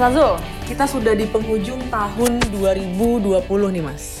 Mas Azul, kita sudah di penghujung tahun 2020 nih Mas.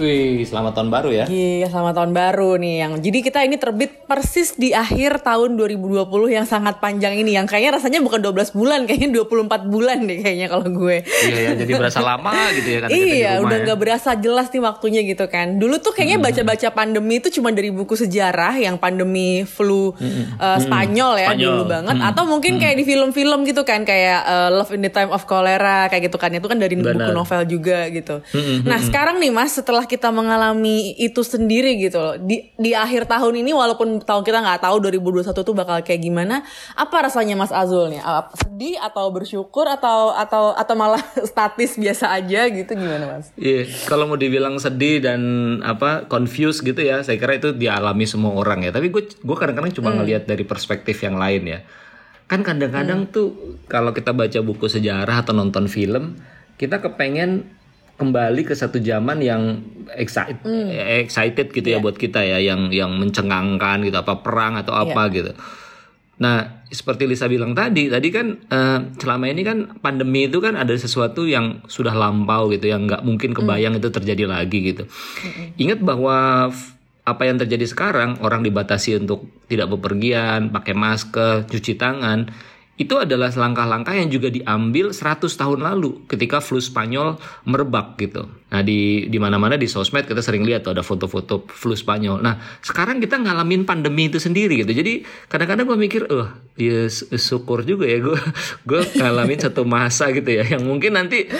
Wih, selamat tahun baru ya. Iya, selamat tahun baru nih yang. Jadi kita ini terbit persis di akhir tahun 2020 yang sangat panjang ini yang kayaknya rasanya bukan 12 bulan, kayaknya 24 bulan deh kayaknya kalau gue. Iya ya, jadi berasa lama gitu ya kan. iya, udah ya. nggak ya. berasa jelas nih waktunya gitu kan. Dulu tuh kayaknya hmm. baca-baca pandemi itu cuma dari buku sejarah yang pandemi flu hmm. uh, Spanyol ya Spanyol. dulu banget hmm. atau mungkin hmm. kayak di film-film gitu kan kayak uh, Love in the Time of Cholera kayak gitu kan. Itu kan dari Benar. buku novel juga gitu. Hmm. Nah, sekarang nih Mas setelah setelah kita mengalami itu sendiri gitu loh di di akhir tahun ini walaupun tahun kita nggak tahu 2021 tuh bakal kayak gimana apa rasanya Mas Azul nih sedih atau bersyukur atau atau atau malah statis biasa aja gitu gimana Mas? Iya yeah, kalau mau dibilang sedih dan apa confused gitu ya saya kira itu dialami semua orang ya tapi gue gue kadang-kadang cuma hmm. ngelihat dari perspektif yang lain ya kan kadang-kadang hmm. tuh kalau kita baca buku sejarah atau nonton film kita kepengen kembali ke satu zaman yang excited, mm. excited gitu yeah. ya iya. buat kita ya, yang yang mencengangkan gitu apa perang atau apa yeah. gitu. Nah, seperti Lisa bilang tadi, tadi kan uh, selama ini kan pandemi itu kan ada sesuatu yang sudah lampau gitu, yang nggak mungkin kebayang mm. itu terjadi lagi gitu. Mm Ingat bahwa apa yang terjadi sekarang, orang dibatasi untuk tidak bepergian, pakai masker, cuci tangan itu adalah langkah-langkah yang juga diambil 100 tahun lalu ketika flu Spanyol merebak gitu. Nah di di mana-mana di sosmed kita sering lihat tuh ada foto-foto flu Spanyol. Nah sekarang kita ngalamin pandemi itu sendiri gitu. Jadi kadang-kadang gue mikir, oh ya syukur juga ya gue gue ngalamin satu masa gitu ya yang mungkin nanti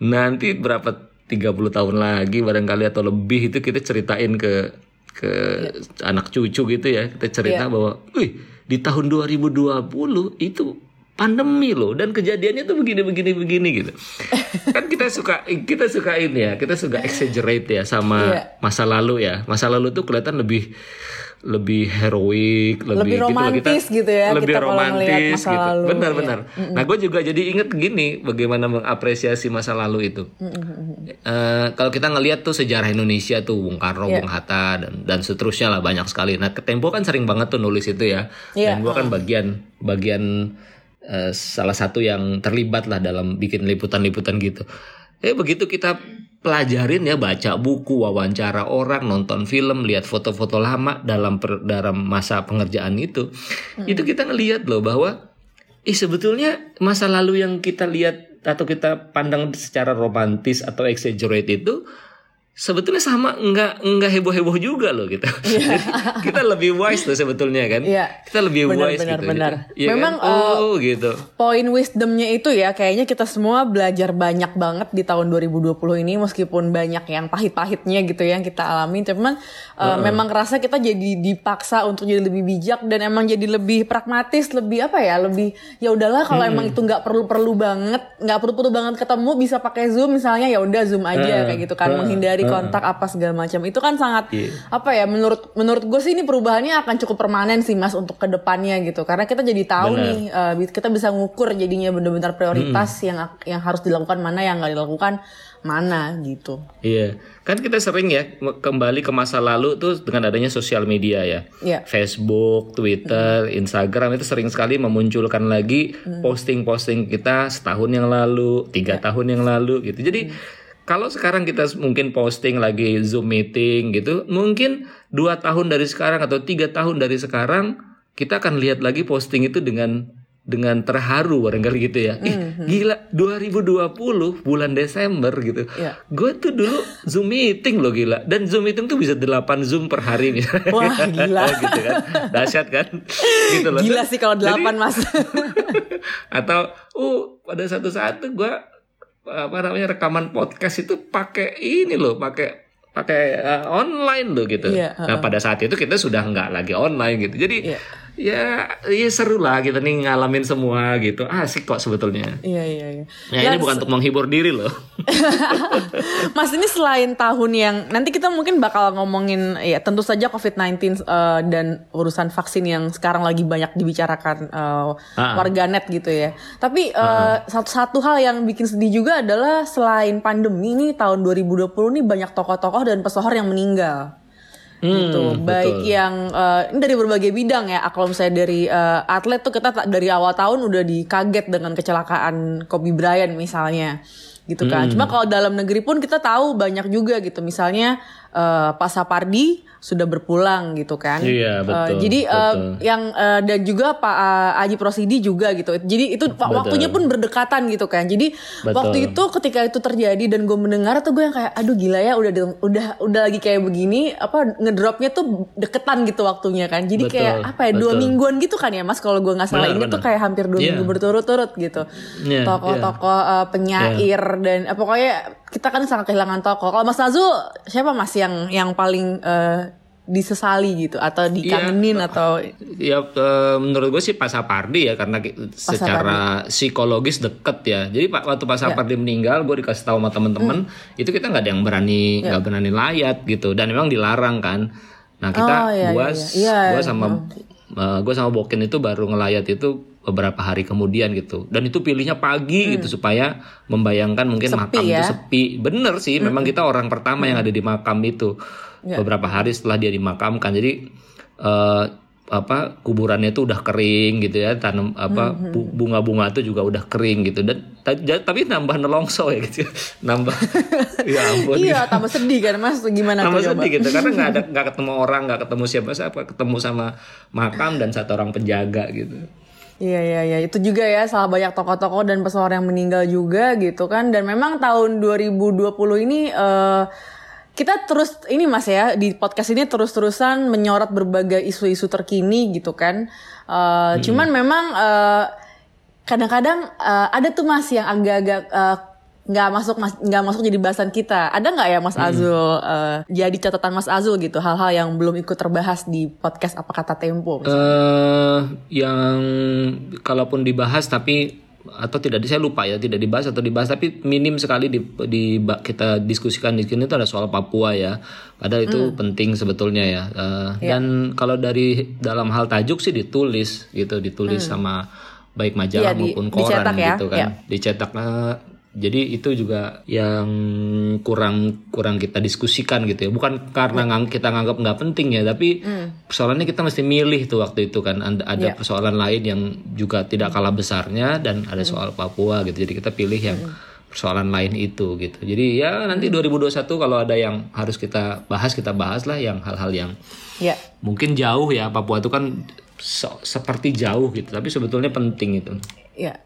nanti berapa 30 tahun lagi barangkali atau lebih itu kita ceritain ke ke yeah. anak cucu gitu ya kita cerita yeah. bahwa, wih di tahun 2020 itu pandemi loh dan kejadiannya tuh begini begini begini gitu kan kita suka kita suka ini ya kita suka exaggerate ya sama yeah. masa lalu ya masa lalu tuh kelihatan lebih lebih heroik, lebih, lebih romantis gitu, kita, gitu ya, lebih kita romantis gitu. Lalu, Benar-benar. Ya. Nah, gue juga jadi inget gini, bagaimana mengapresiasi masa lalu itu. Mm uh, kalau kita ngelihat tuh sejarah Indonesia tuh Bung Karno, yeah. Bung Hatta dan dan seterusnya lah banyak sekali. Nah, Tempo kan sering banget tuh nulis itu ya. Yeah. Dan gue kan bagian bagian uh, salah satu yang terlibat lah dalam bikin liputan-liputan gitu. Eh begitu kita pelajarin ya baca buku, wawancara orang, nonton film, lihat foto-foto lama dalam per, dalam masa pengerjaan itu, hmm. itu kita ngelihat loh bahwa ih sebetulnya masa lalu yang kita lihat atau kita pandang secara romantis atau exaggerate itu sebetulnya sama nggak nggak heboh heboh juga loh gitu. Yeah. kita lebih wise tuh sebetulnya kan. Yeah. Kita lebih benar, wise benar, gitu. Benar. Ya Memang kan? oh uh, gitu. Poin wisdomnya itu ya kayaknya kita semua belajar banyak banget di tahun 2020 ini meskipun banyak yang pahit-pahitnya gitu ya yang kita alami. Cuman uh, uh. memang rasa kita jadi dipaksa untuk jadi lebih bijak dan emang jadi lebih pragmatis, lebih apa ya, lebih ya udahlah kalau hmm. emang itu nggak perlu-perlu banget, nggak perlu-perlu banget ketemu bisa pakai zoom misalnya ya udah zoom aja uh. kayak gitu kan uh. menghindari kontak apa segala macam itu kan sangat yeah. apa ya menurut menurut gue sih ini perubahannya akan cukup permanen sih mas untuk ke depannya gitu karena kita jadi tahu Bener. nih uh, kita bisa ngukur jadinya benar-benar prioritas hmm. yang yang harus dilakukan mana yang nggak dilakukan mana gitu. Iya, kan kita sering ya kembali ke masa lalu tuh dengan adanya sosial media ya, yeah. Facebook, Twitter, mm. Instagram itu sering sekali memunculkan lagi posting-posting kita setahun yang lalu, tiga yeah. tahun yang lalu gitu. Jadi mm kalau sekarang kita mungkin posting lagi Zoom meeting gitu, mungkin dua tahun dari sekarang atau tiga tahun dari sekarang kita akan lihat lagi posting itu dengan dengan terharu barangkali gitu ya. Mm -hmm. gila 2020 bulan Desember gitu. Yeah. Gue tuh dulu Zoom meeting loh gila. Dan Zoom meeting tuh bisa 8 Zoom per hari nih. Wah, gila. gitu kan. Dahsyat kan? gitu loh. Gila sih kalau 8, Jadi, Mas. atau uh pada satu saat tuh gue apa namanya rekaman podcast itu pakai ini loh, pakai pakai uh, online loh gitu. Yeah, uh -uh. Nah pada saat itu kita sudah nggak lagi online gitu. Jadi yeah ya ya seru lah kita nih ngalamin semua gitu. Asik kok sebetulnya. Iya iya iya. Ya, ini bukan untuk menghibur diri loh. Mas ini selain tahun yang nanti kita mungkin bakal ngomongin ya tentu saja covid-19 uh, dan urusan vaksin yang sekarang lagi banyak dibicarakan uh, warganet gitu ya. Tapi uh, satu satu hal yang bikin sedih juga adalah selain pandemi ini tahun 2020 ini banyak tokoh-tokoh dan pesohor yang meninggal gitu. Baik yang uh, ini dari berbagai bidang ya. Kalau misalnya dari uh, atlet tuh kita dari awal tahun udah dikaget dengan kecelakaan Kobe Bryant misalnya. Gitu kan. Cuma kalau dalam negeri pun kita tahu banyak juga gitu. Misalnya uh, Pak Sapardi sudah berpulang gitu kan. Iya betul. Uh, jadi uh, betul. yang uh, dan juga Pak uh, Aji Prosidi juga gitu. Jadi itu betul. waktunya pun berdekatan gitu kan. Jadi betul. waktu itu ketika itu terjadi dan gue mendengar tuh gue yang kayak aduh gila ya udah udah udah lagi kayak begini apa ngedropnya tuh deketan gitu waktunya kan. Jadi betul. kayak apa ya dua mingguan gitu kan ya Mas kalau gue nggak salah benar, ini benar. tuh kayak hampir dua yeah. minggu berturut-turut gitu. Yeah, Tokoh-tokoh yeah. uh, penyair yeah. dan uh, pokoknya kita kan sangat kehilangan tokoh. Kalau Mas Nazul siapa Mas yang yang paling uh, disesali gitu atau dikangenin ya, atau ya uh, menurut gue sih Pak Sapardi ya karena secara psikologis deket ya jadi pak waktu Pak ya. Sapardi ya. meninggal gue dikasih tahu sama temen-temen hmm. itu kita nggak ada yang berani ya. nggak ya. berani layat gitu dan memang dilarang kan nah kita oh, iya, gue iya, iya. gue sama hmm. uh, eh, gue sama Bokin itu baru ngelayat itu beberapa hari kemudian gitu dan itu pilihnya pagi hmm. gitu supaya membayangkan mungkin sepi makam ya? itu sepi bener sih hmm. memang kita orang pertama hmm. yang ada di makam itu ya. beberapa hari setelah dia dimakamkan jadi uh, apa kuburannya itu udah kering gitu ya tanam apa hmm, hmm. bunga-bunga itu juga udah kering gitu dan tapi nambah nelongso ya gitu nambah ya ampun iya tambah sedih kan mas gimana tambah sedih coba? gitu karena nggak ada nggak ketemu orang nggak ketemu siapa siapa ketemu sama makam dan satu orang penjaga gitu Iya iya iya itu juga ya salah banyak tokoh-tokoh dan pesohor yang meninggal juga gitu kan dan memang tahun 2020 ini uh, kita terus ini mas ya di podcast ini terus-terusan menyorot berbagai isu-isu terkini gitu kan. Uh, hmm. Cuman memang uh, kadang-kadang uh, ada tuh mas yang agak-agak uh, nggak masuk nggak masuk jadi bahasan kita ada nggak ya Mas hmm. Azul uh, jadi catatan Mas Azul gitu hal-hal yang belum ikut terbahas di podcast apa kata Tempo uh, yang kalaupun dibahas tapi atau tidak saya lupa ya tidak dibahas atau dibahas tapi minim sekali di, di kita diskusikan di sini itu ada soal Papua ya padahal itu hmm. penting sebetulnya ya uh, ya. dan kalau dari dalam hal tajuk sih ditulis gitu ditulis hmm. sama baik majalah ya, di, maupun koran ya? gitu kan ya. dicetak uh, jadi itu juga yang kurang kurang kita diskusikan gitu ya. Bukan karena ngang, kita nganggap nggak penting ya tapi mm. persoalannya kita mesti milih tuh waktu itu kan. Ada yeah. persoalan lain yang juga tidak kalah besarnya dan ada soal Papua gitu. Jadi kita pilih yang mm. persoalan lain itu gitu. Jadi ya nanti 2021 kalau ada yang harus kita bahas kita bahas lah yang hal-hal yang yeah. mungkin jauh ya. Papua itu kan so, seperti jauh gitu tapi sebetulnya penting itu. Ya. yeah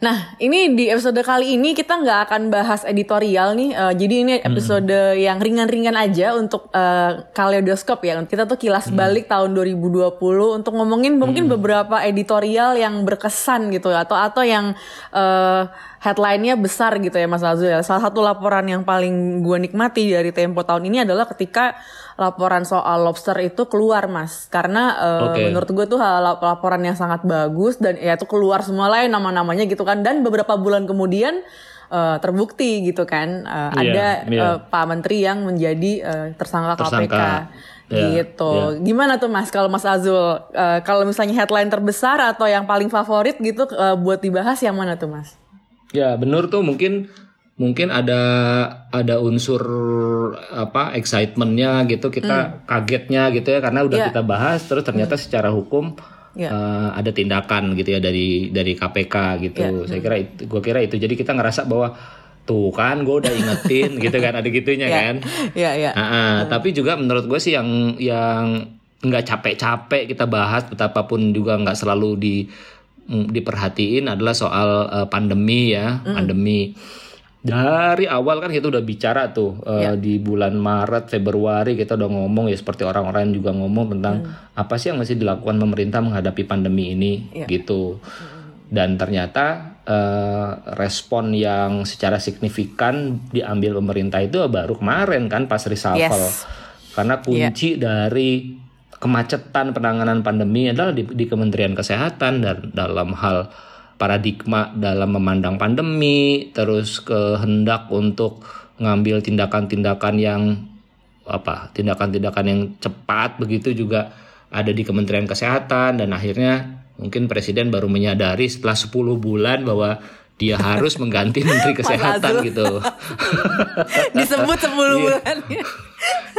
Nah, ini di episode kali ini kita nggak akan bahas editorial nih. Uh, jadi ini episode hmm. yang ringan-ringan aja untuk uh, kaleidoskop ya. Kita tuh kilas hmm. balik tahun 2020 untuk ngomongin mungkin hmm. beberapa editorial yang berkesan gitu atau atau yang uh, headline-nya besar gitu ya Mas Azul ya. Salah satu laporan yang paling gue nikmati dari Tempo tahun ini adalah ketika laporan soal lobster itu keluar Mas. Karena uh, okay. menurut gue tuh laporan yang sangat bagus dan ya itu keluar semua lain nama-namanya gitu kan. Dan beberapa bulan kemudian uh, terbukti gitu kan uh, yeah, ada yeah. Uh, Pak Menteri yang menjadi uh, tersangka, tersangka. KPK. Yeah, gitu. Yeah. Gimana tuh Mas kalau Mas Azul uh, kalau misalnya headline terbesar atau yang paling favorit gitu uh, buat dibahas yang mana tuh Mas? Ya, benar tuh mungkin mungkin ada ada unsur apa excitementnya gitu kita hmm. kagetnya gitu ya karena udah yeah. kita bahas terus ternyata hmm. secara hukum yeah. Ya. uh, ada tindakan gitu ya dari dari KPK gitu yeah. saya kira itu gue kira itu jadi kita ngerasa bahwa tuh kan gue udah ingetin gitu kan ada gitunya yeah. kan yeah, yeah. Uh, uh, tapi juga menurut gue sih yang yang nggak capek-capek kita bahas betapapun juga nggak selalu di Mm, diperhatiin adalah soal uh, pandemi ya, mm. pandemi. Dari awal kan kita udah bicara tuh uh, di bulan Maret, Februari kita udah ngomong ya seperti orang-orang juga ngomong tentang mm. apa sih yang masih dilakukan pemerintah menghadapi pandemi ini yeah. gitu. Dan ternyata uh, respon yang secara signifikan diambil pemerintah itu baru kemarin kan pas reshuffle. Yes. Karena kunci yeah. dari kemacetan penanganan pandemi adalah di, di Kementerian Kesehatan dan dalam hal paradigma dalam memandang pandemi, terus kehendak untuk ngambil tindakan-tindakan yang apa, tindakan-tindakan yang cepat begitu juga ada di Kementerian Kesehatan dan akhirnya mungkin presiden baru menyadari setelah 10 bulan bahwa dia harus mengganti menteri kesehatan gitu. Disebut 10 iya. bulan.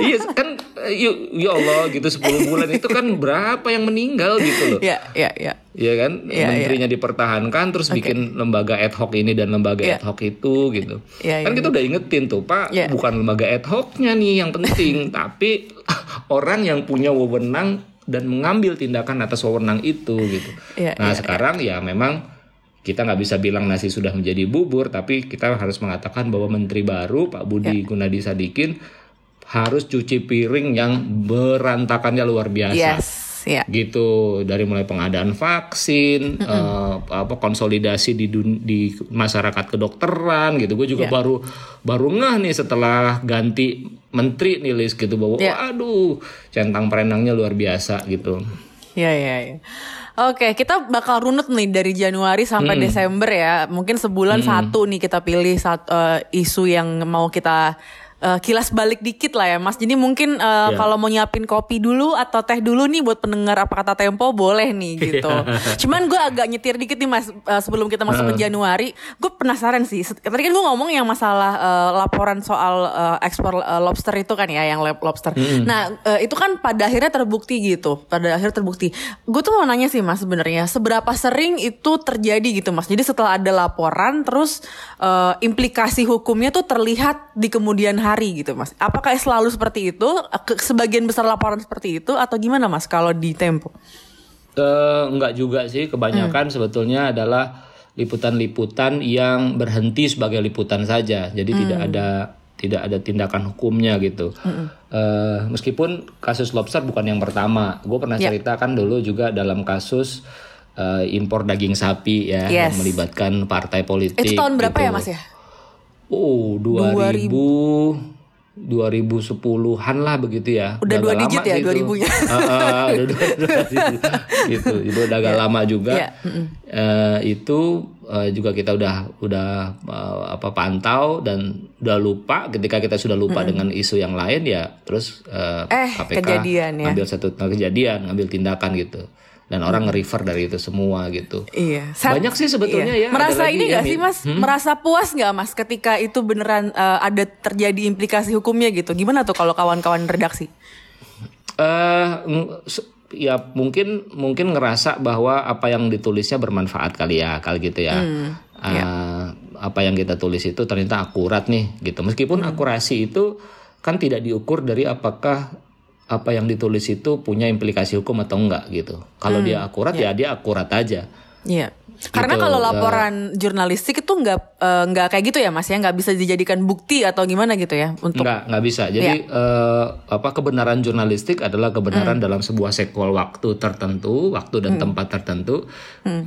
Iya kan ya, ya Allah gitu 10 bulan itu kan berapa yang meninggal gitu loh. Iya, iya, iya. Iya kan, Iya, menterinya dipertahankan, terus bikin lembaga ad hoc ini dan lembaga Iya. ad hoc itu gitu. Iya, kan iya. kita udah ingetin tuh, Pak, Iya. bukan lembaga ad hocnya nih yang penting, tapi orang yang punya wewenang dan mengambil tindakan atas wewenang itu gitu. Iya, nah iya, sekarang ya memang kita nggak bisa bilang nasi sudah menjadi bubur, tapi kita harus mengatakan bahwa menteri baru Pak Budi Gunadi Sadikin harus cuci piring yang berantakannya luar biasa Yes, ya. gitu dari mulai pengadaan vaksin eh, apa konsolidasi di dun- di masyarakat kedokteran gitu gue juga Ya. baru baru ngeh nih setelah ganti menteri nih Lis gitu bahwa Ya. aduh centang perenangnya luar biasa gitu Iya, iya, iya. Oke, kita bakal runut nih dari Januari sampai Desember ya. Mungkin sebulan satu nih kita pilih satu isu yang mau kita eh, kilas balik dikit lah ya, Mas. Jadi mungkin eh, Ya. kalau mau nyiapin kopi dulu atau teh dulu nih buat pendengar apa kata Tempo boleh nih gitu. Cuman gue agak nyetir dikit nih Mas eh, sebelum kita masuk ke Januari. Gue penasaran sih. Tadi kan gue ngomong yang masalah eh, laporan soal eh, ekspor eh, lobster itu kan ya, yang lobster. Nah eh, itu kan pada akhirnya terbukti gitu. Pada akhirnya terbukti. Gue tuh mau nanya sih Mas sebenarnya seberapa sering itu terjadi gitu Mas. Jadi setelah ada laporan terus eh, implikasi hukumnya tuh terlihat di kemudian hari gitu Mas. Apakah selalu seperti itu? Sebagian besar laporan seperti itu atau gimana Mas kalau di Tempo? Eh, enggak juga sih kebanyakan Hmm. sebetulnya adalah liputan-liputan yang berhenti sebagai liputan saja jadi tidak Hmm. ada tidak ada tindakan hukumnya gitu Eh, meskipun kasus lobster bukan yang pertama gue pernah Ya. cerita kan dulu juga dalam kasus eh, impor daging sapi ya yang Yes. melibatkan partai politik Itu tahun berapa gitu. ya Mas ya? Oh, 2000 2010-an lah begitu ya. Udah dua digit lama ya, sih itu. 2000-nya. Ah, ah, udah dua, dua digit. gitu. Itu udah agak lama juga. Iya, Eh, itu eh, juga kita udah udah eh, apa pantau dan udah lupa ketika kita sudah lupa dengan isu yang lain ya terus Eh, KPK kejadian ya. ngambil satu kejadian, ngambil tindakan gitu. Dan orang nge-refer dari itu semua gitu. Iya. Banyak sih sebetulnya ya, ada Merasa ini ya, gak sih mas? Merasa puas nggak mas ketika itu beneran eh, ada terjadi implikasi hukumnya gitu? Gimana tuh kalau kawan-kawan redaksi? eh se- ya mungkin mungkin ngerasa bahwa apa yang ditulisnya bermanfaat kali ya kali gitu ya. Eh, Apa yang kita tulis itu ternyata akurat nih gitu. Meskipun akurasi itu kan tidak diukur dari apakah apa yang ditulis itu punya implikasi hukum atau enggak gitu. Kalau dia akurat ya dia akurat aja. Iya. Karena Gitu, kalau laporan jurnalistik itu nggak eh, nggak kayak gitu ya mas ya nggak bisa dijadikan bukti atau gimana gitu ya untuk Enggak, enggak bisa. Jadi eh, apa kebenaran jurnalistik adalah kebenaran dalam sebuah sekol waktu tertentu, waktu dan tempat tertentu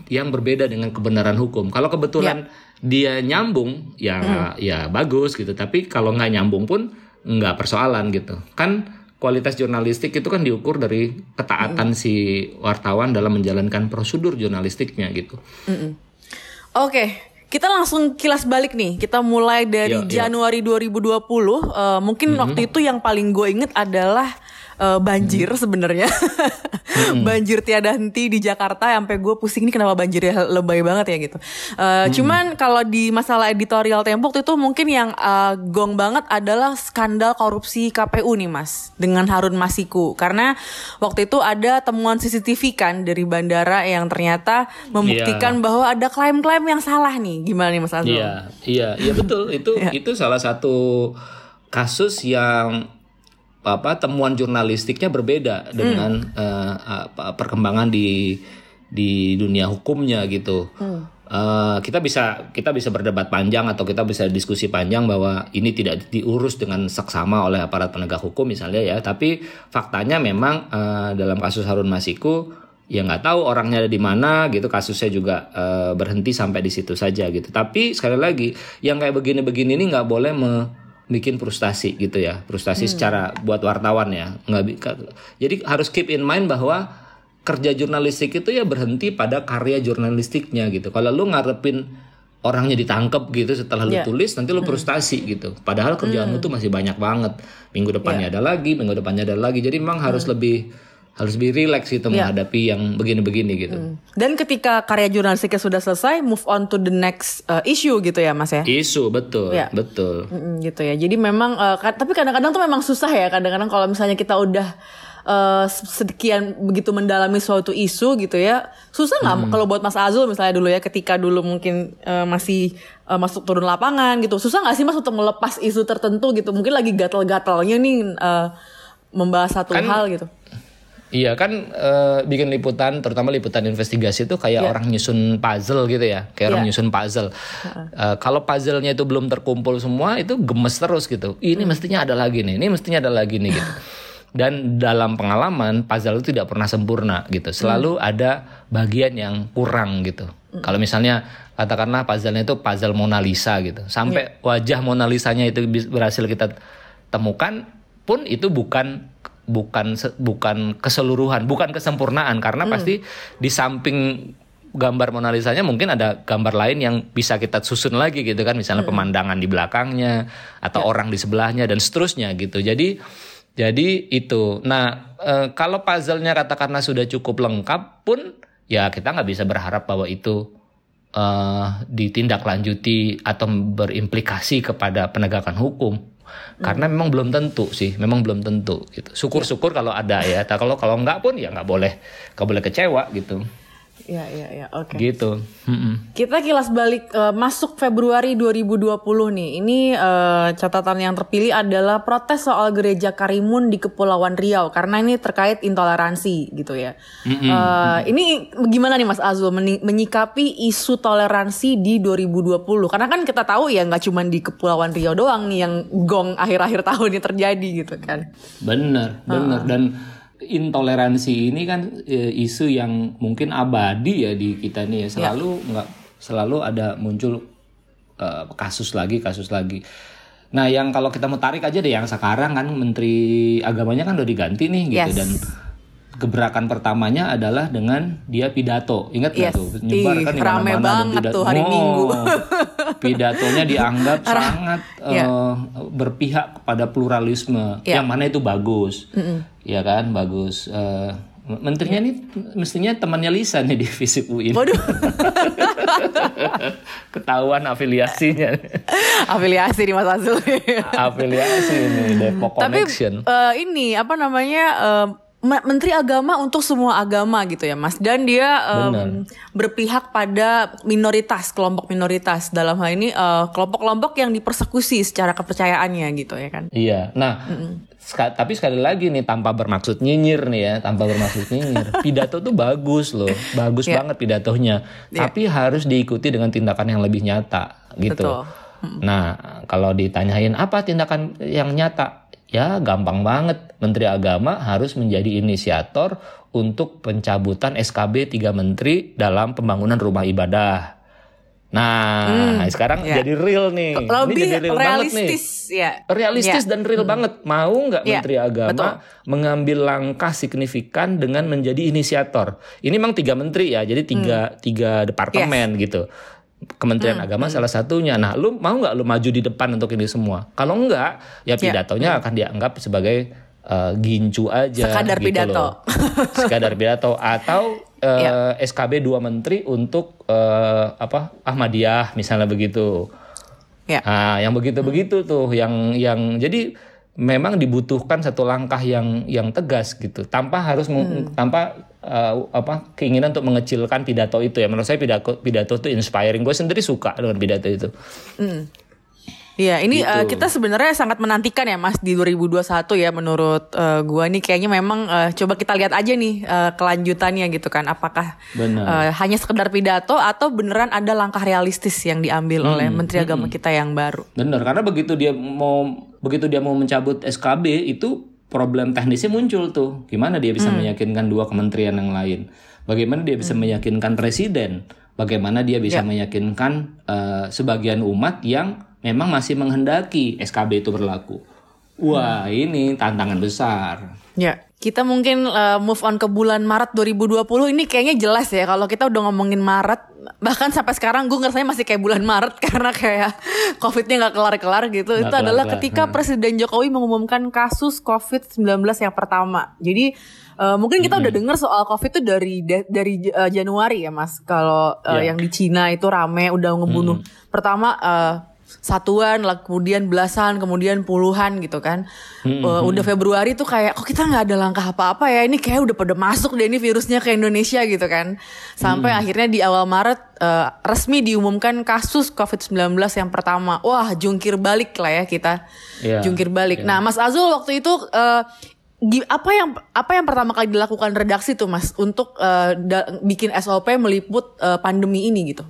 yang berbeda dengan kebenaran hukum. Kalau kebetulan dia nyambung, ya ya bagus gitu. Tapi kalau nggak nyambung pun nggak persoalan gitu. Kan kualitas jurnalistik itu kan diukur dari ketaatan si wartawan dalam menjalankan prosedur jurnalistiknya gitu. Oke, kita langsung kilas balik nih. Kita mulai dari Yuk, yuk. Januari 2020. Eh, mungkin waktu itu yang paling gue inget adalah eh, banjir sebenarnya. banjir tiada henti di Jakarta sampai gue pusing nih kenapa banjirnya lebay banget ya gitu. Eh, Cuman kalau di masalah editorial Tempo waktu itu mungkin yang eh, gong banget adalah skandal korupsi KPU nih Mas dengan Harun Masiku karena waktu itu ada temuan CCTV kan dari bandara yang ternyata membuktikan bahwa ada klaim-klaim yang salah nih. Gimana nih Mas Azul? Iya, iya, iya betul. Itu itu salah satu kasus yang apa temuan jurnalistiknya berbeda dengan eh, apa, perkembangan di di dunia hukumnya gitu. Eh, kita bisa kita bisa berdebat panjang atau kita bisa diskusi panjang bahwa ini tidak diurus dengan seksama oleh aparat penegak hukum misalnya ya. Tapi faktanya memang eh, dalam kasus Harun Masiku ya nggak tahu orangnya ada di mana gitu kasusnya juga eh, berhenti sampai di situ saja gitu tapi sekali lagi yang kayak begini-begini ini nggak boleh me- bikin frustasi gitu ya. Frustasi secara buat wartawan ya. Nggak jadi harus keep in mind bahwa kerja jurnalistik itu ya berhenti pada karya jurnalistiknya gitu. Kalau lu ngarepin orangnya ditangkap gitu setelah lu Ya. tulis nanti lu frustasi gitu. Padahal kerjaan lu tuh masih banyak banget. Minggu depannya ada lagi minggu depannya ada lagi. Jadi memang harus lebih harus lebih rileks gitu Iya. menghadapi yang begini-begini gitu. Dan ketika karya jurnalistiknya sudah selesai, move on to the next uh, issue gitu ya Mas ya. Isu betul, Iya. betul. Mm, gitu ya. Jadi memang uh, tapi kadang-kadang tuh memang susah ya. Kadang-kadang kalau misalnya kita udah uh, sekian begitu mendalami suatu isu gitu ya. Susah nggak kalau buat Mas Azul misalnya dulu ya ketika dulu mungkin uh, masih uh, masuk turun lapangan gitu. Susah nggak sih Mas untuk melepas isu tertentu gitu. Mungkin lagi gatal-gatalnya nih uh, membahas satu Kan- hal gitu. Iya kan eh, bikin liputan, terutama liputan investigasi itu kayak Iya. orang nyusun puzzle gitu ya, kayak orang Iya. nyusun puzzle. Eh, kalau puzzle-nya itu belum terkumpul semua, itu gemes terus gitu. Ini Hmm. mestinya ada lagi nih, ini mestinya ada lagi nih gitu. Dan dalam pengalaman puzzle itu tidak pernah sempurna gitu. Selalu Hmm. ada bagian yang kurang gitu. Kalau misalnya katakanlah puzzle-nya itu puzzle Mona Lisa gitu, sampai Iya. wajah Mona Lisanya itu berhasil kita temukan, pun itu bukan bukan bukan keseluruhan, bukan kesempurnaan. Karena pasti di samping gambar Mona Lisanya mungkin ada gambar lain yang bisa kita susun lagi gitu kan, misalnya pemandangan di belakangnya atau orang di sebelahnya dan seterusnya gitu. Jadi jadi itu. Nah, eh, kalau puzzle-nya katakanlah sudah cukup lengkap pun ya kita nggak bisa berharap bahwa itu eh, ditindaklanjuti atau berimplikasi kepada penegakan hukum karena memang belum tentu sih memang belum tentu gitu. Syukur-syukur kalau ada ya. Ta- kalau kalau nggak pun ya nggak boleh nggak boleh kecewa gitu Iya iya iya. Oke. gitu Mm-mm. Kita kilas balik eh, masuk Februari 2020 nih. Ini eh, catatan yang terpilih adalah protes soal gereja Karimun di Kepulauan Riau karena ini terkait intoleransi gitu ya. Eh, ini gimana nih Mas Azul menyikapi isu toleransi di 2020? Karena kan kita tahu ya nggak cuma di Kepulauan Riau doang nih yang gong akhir-akhir tahun ini terjadi gitu kan. bener bener dan intoleransi ini kan eh, isu yang mungkin abadi ya di kita nih ya. Selalu nggak selalu ada muncul eh, kasus lagi kasus lagi. Nah yang kalau kita mau tarik aja deh yang sekarang kan menteri agamanya kan udah diganti nih gitu Yes. dan gebrakan pertamanya adalah dengan dia pidato ingat Yes. tuh nyebar kan di rame mana-mana pidato. tuh hari Oh, Minggu. pidatonya dianggap sangat Iya. eh, berpihak kepada pluralisme Iya. yang mana itu bagus ya kan bagus Eh, menterinya ini mestinya temannya Lisa nih di Visip UI Waduh, ketahuan afiliasinya afiliasi nih Mas Azul. afiliasi ini Depok Tapi Connection eh, ini apa namanya Me- Menteri Agama untuk semua agama gitu ya Mas dan dia em, berpihak pada minoritas kelompok minoritas dalam hal ini eh, kelompok-kelompok yang dipersekusi secara kepercayaannya gitu ya kan. Iya, nah, ska- tapi sekali lagi nih tanpa bermaksud nyinyir nih ya, tanpa bermaksud nyinyir. Pidato tuh bagus loh, bagus Iya. banget pidatonya. Tapi harus diikuti dengan tindakan yang lebih nyata gitu. Betul. Nah, kalau ditanyain apa tindakan yang nyata, ya gampang banget. Menteri Agama harus menjadi inisiator untuk pencabutan SKB 3 menteri dalam pembangunan rumah ibadah. Nah, sekarang ya. jadi real nih. Ini Lebih jadi real banget nih realistis ya. realistis Ya. dan real banget. Mau nggak Iya, Menteri Agama betul. mengambil langkah signifikan dengan menjadi inisiator? Ini memang tiga menteri ya, jadi tiga Hmm. tiga departemen gitu. Kementerian Agama salah satunya. Nah, lu mau nggak lu maju di depan untuk ini semua? Kalau enggak, ya Iya. pidatonya akan dianggap sebagai eh, gincu aja. Sekadar gitu pidato. loh. Sekadar pidato atau eh, Iya. SKB dua menteri untuk eh, apa Ahmadiyah misalnya begitu. Ya. Nah, yang begitu-begitu tuh yang yang jadi memang dibutuhkan satu langkah yang yang tegas gitu tanpa harus meng- tanpa uh, apa keinginan untuk mengecilkan pidato itu ya. Menurut saya pidato pidato itu inspiring. Gue sendiri suka dengan pidato itu. Iya, ini Gitu. eh, kita sebenarnya sangat menantikan ya Mas di 2021 ya menurut eh, gua. Nih kayaknya memang eh, coba kita lihat aja nih eh, kelanjutannya gitu kan. Apakah eh, hanya sekedar pidato atau beneran ada langkah realistis yang diambil oleh Menteri Agama kita yang baru. bener karena begitu dia mau begitu dia mau mencabut SKB itu problem teknisnya muncul tuh. Gimana dia bisa meyakinkan dua kementerian yang lain? Bagaimana dia bisa meyakinkan presiden? Bagaimana dia bisa meyakinkan eh, sebagian umat yang memang masih menghendaki SKB itu berlaku wah ini tantangan besar Ya, kita mungkin eh, move on ke bulan Maret 2020 ini kayaknya jelas ya kalau kita udah ngomongin Maret bahkan sampai sekarang gue ngerasanya masih kayak bulan Maret karena kayak COVID-nya nggak kelar-kelar gitu. Nggak Itu adalah kelar-kelar, ketika Presiden Jokowi mengumumkan kasus COVID-19 yang pertama. Jadi Uh, mungkin kita udah dengar soal COVID itu dari dari uh, Januari ya Mas. Kalau uh, yeah. yang di Cina itu rame udah ngebunuh. Hmm. Pertama uh, satuan, lah kemudian belasan, kemudian puluhan gitu kan. Hmm, uh, udah Februari tuh kayak kok kita nggak ada langkah apa-apa ya ini kayak udah pada masuk deh ini virusnya ke Indonesia gitu kan. Sampai hmm. akhirnya di awal Maret uh, resmi diumumkan kasus COVID-19 yang pertama. Wah jungkir balik lah ya kita. Yeah. Jungkir balik. Yeah. Nah Mas Azul waktu itu uh, apa yang apa yang pertama kali dilakukan redaksi tuh Mas untuk uh, bikin SOP meliput uh, pandemi ini gitu?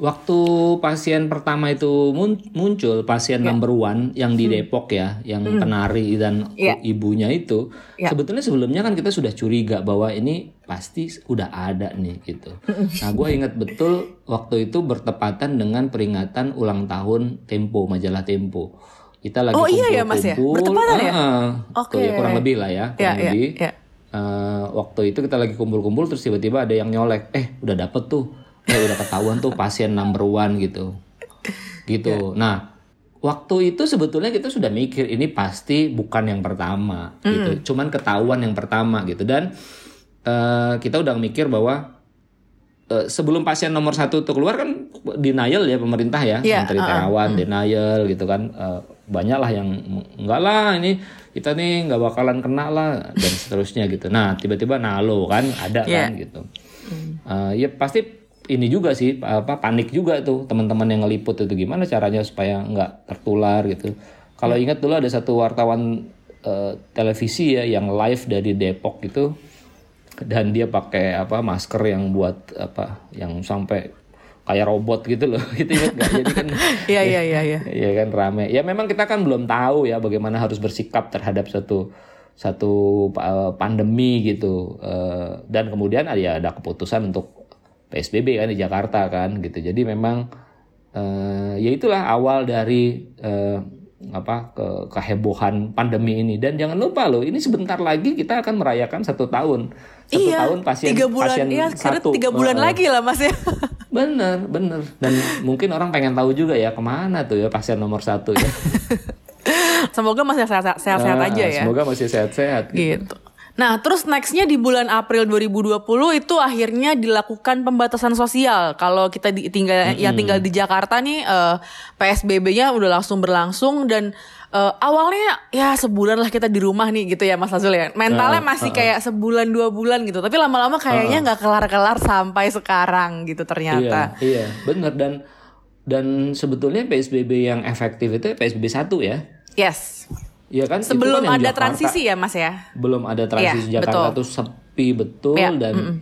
Waktu pasien pertama itu muncul pasien yeah. number one yang di hmm. Depok ya, yang mm. penari dan yeah. ibunya itu, yeah. sebetulnya sebelumnya kan kita sudah curiga bahwa ini pasti udah ada nih gitu. Nah, gue ingat betul waktu itu bertepatan dengan peringatan ulang tahun Tempo majalah Tempo. Kita lagi oh iya ya mas ya, bertepatan ya. Oke. Okay. Ya, kurang lebih lah ya, kurang yeah, lebih. Yeah, yeah. Uh, waktu itu kita lagi kumpul-kumpul terus tiba-tiba ada yang nyolek, eh udah dapet tuh ya udah ketahuan tuh pasien number one gitu. Gitu. Yeah. nah waktu itu sebetulnya kita sudah mikir ini pasti bukan yang pertama mm. gitu cuman ketahuan yang pertama gitu. Dan uh, kita udah mikir bahwa uh, sebelum pasien nomor satu itu keluar kan denial ya pemerintah ya. Yeah, menteri uh, terawan uh, denial gitu kan. Uh, banyak lah yang enggak lah ini kita nih nggak bakalan kena lah dan seterusnya gitu. Nah tiba-tiba nalo kan ada yeah. kan gitu. Uh, ya pasti ini juga sih apa panik juga tuh teman-teman yang ngeliput itu. Gimana caranya supaya nggak tertular gitu. Kalau hmm. ingat dulu ada satu wartawan uh, televisi ya yang live dari Depok gitu dan dia pakai apa masker yang buat apa yang sampai kayak robot gitu loh. Gitu gak jadi kan iya iya iya iya. Ya kan rame. Ya memang kita kan belum tahu ya bagaimana harus bersikap terhadap satu satu uh, pandemi gitu. Uh, dan kemudian ya ada keputusan untuk PSBB kan di Jakarta kan gitu. Jadi memang uh, ya itulah awal dari uh, apa ke kehebohan pandemi ini. Dan jangan lupa loh ini sebentar lagi kita akan merayakan satu tahun. Satu iya, tahun pasien tiga bulan, pasien iya, satu. tiga bulan uh, lagi lah mas ya. Bener bener. Dan mungkin orang pengen tahu juga ya ke mana tuh ya pasien nomor satu ya. Semoga masih sehat-sehat aja ya. semoga masih sehat-sehat gitu. gitu Nah, terus nextnya di bulan April 2020 itu akhirnya dilakukan pembatasan sosial. Kalau kita di, tinggal mm-hmm. yang tinggal di Jakarta nih uh, eh, PSBB-nya udah langsung berlangsung dan uh, awalnya ya sebulan lah kita di rumah nih gitu ya Mas Azul ya. Mentalnya masih kayak sebulan dua bulan gitu. Tapi lama-lama kayaknya nggak kelar-kelar sampai sekarang gitu ternyata. Iya, iya, bener dan dan sebetulnya PSBB yang efektif itu PSBB satu ya. Yes. Iya kan sebelum kan ada Jakarta, transisi ya mas ya belum ada transisi ya, Jakarta betul. tuh sepi betul ya, dan mm -mm.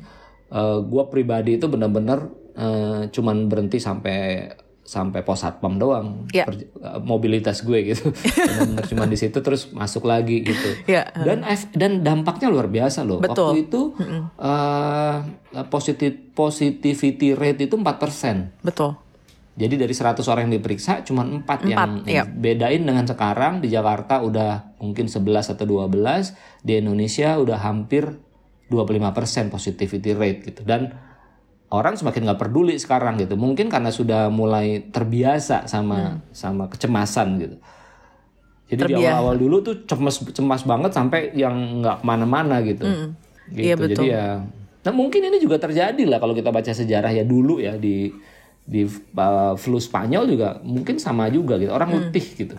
uh, eh, gue pribadi itu benar-benar uh, cuman berhenti sampai sampai pos satpam doang ya. per, uh, mobilitas gue gitu benar-benar cuma di situ terus masuk lagi gitu ya. dan dan dampaknya luar biasa loh betul. waktu itu mm -mm. uh, positif positivity rate itu 4% betul jadi dari 100 orang yang diperiksa cuma 4, 4 yang, iya. bedain dengan sekarang di Jakarta udah mungkin 11 atau 12, di Indonesia udah hampir 25% positivity rate gitu. Dan orang semakin nggak peduli sekarang gitu. Mungkin karena sudah mulai terbiasa sama hmm. sama kecemasan gitu. Jadi Terbiasa. di awal-awal dulu tuh cemas cemas banget sampai yang nggak ke mana-mana gitu. Hmm. gitu. Iya betul. Jadi ya, nah mungkin ini juga terjadi lah kalau kita baca sejarah ya dulu ya di di uh, flu Spanyol juga mungkin sama juga gitu orang hmm. letih gitu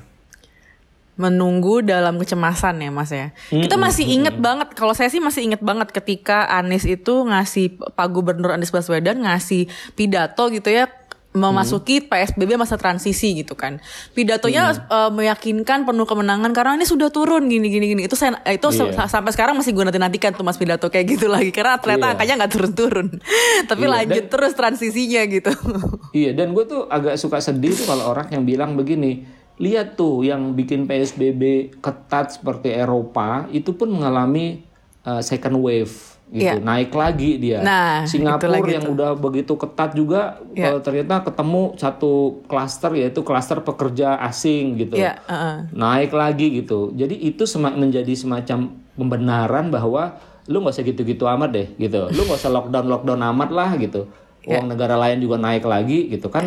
menunggu dalam kecemasan ya mas ya hmm, kita masih hmm, inget hmm. banget kalau saya sih masih inget banget ketika Anies itu ngasih Pak Gubernur Anies Baswedan ngasih pidato gitu ya memasuki hmm. PSBB masa transisi gitu kan. Pidatonya hmm. uh, meyakinkan penuh kemenangan karena ini sudah turun gini gini gini. Itu saya itu yeah. sampai sekarang masih gue nanti nantikan tuh Mas pidato kayak gitu lagi karena ternyata yeah. angkanya nggak turun-turun. Tapi yeah. lanjut dan, terus transisinya gitu. Iya, dan gue tuh agak suka sedih tuh kalau orang yang bilang begini, lihat tuh yang bikin PSBB ketat seperti Eropa itu pun mengalami uh, second wave gitu yeah. naik lagi dia nah, Singapura yang udah begitu ketat juga yeah. uh, ternyata ketemu satu klaster yaitu klaster pekerja asing gitu yeah. uh -uh. naik lagi gitu jadi itu semak menjadi semacam pembenaran bahwa lu nggak usah gitu-gitu amat deh gitu lu nggak usah lockdown lockdown amat lah gitu yeah. uang negara lain juga naik lagi gitu kan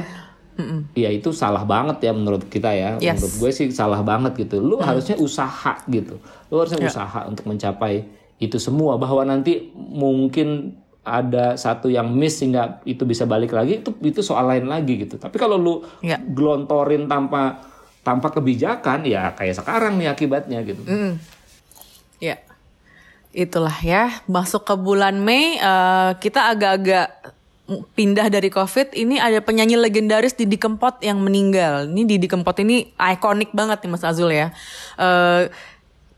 Mm-mm. ya itu salah banget ya menurut kita ya yes. menurut gue sih salah banget gitu lu mm. harusnya usaha gitu lu harusnya yeah. usaha untuk mencapai itu semua bahwa nanti mungkin ada satu yang miss sehingga itu bisa balik lagi itu itu soal lain lagi gitu. Tapi kalau lu Ya. gelontorin tanpa tanpa kebijakan ya kayak sekarang nih akibatnya gitu. Mm. Ya, itulah ya. Masuk ke bulan Mei, eh, kita agak-agak pindah dari COVID. Ini ada penyanyi legendaris Didi Kempot yang meninggal. Ini Didi Kempot ini ikonik banget nih Mas Azul ya. Eh,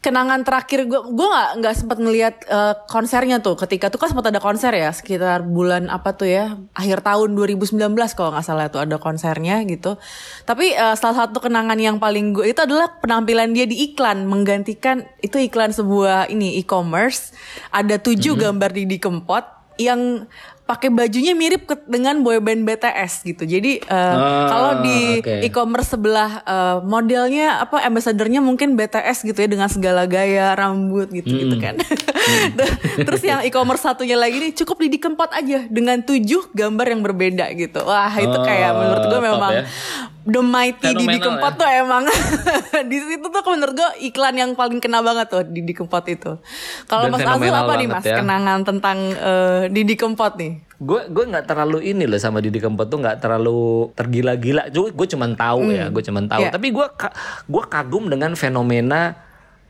kenangan terakhir gue gue nggak nggak sempat ngelihat eh, konsernya tuh. Ketika tuh kan sempat ada konser ya sekitar bulan apa tuh ya akhir tahun 2019 kalau nggak salah tuh ada konsernya gitu. Tapi eh, salah satu kenangan yang paling gue itu adalah penampilan dia di iklan menggantikan itu iklan sebuah ini e-commerce. Ada tujuh gambar Didi Kempot yang pakai bajunya mirip ke- dengan boyband BTS gitu. Jadi eh, Ah, kalau di oke. e-commerce sebelah eh, modelnya apa ambassadornya mungkin BTS gitu ya dengan segala gaya rambut gitu gitu kan. Terus yang e-commerce satunya lagi nih cukup Didi Kempot aja dengan tujuh gambar yang berbeda gitu. Wah itu kayak Oh, menurut gue memang ya. The Mighty Didi Kempot ya. tuh emang di situ tuh menurut gue iklan yang paling kena banget tuh Didi Kempot itu. Kalau Mas Azul apa nih Mas ya. kenangan tentang eh, Didi Kempot nih? gue gue nggak terlalu ini loh sama Didi Kempot tuh nggak terlalu tergila-gila gue gue cuman tahu ya gue cuman tahu Iya. tapi gue gue kagum dengan fenomena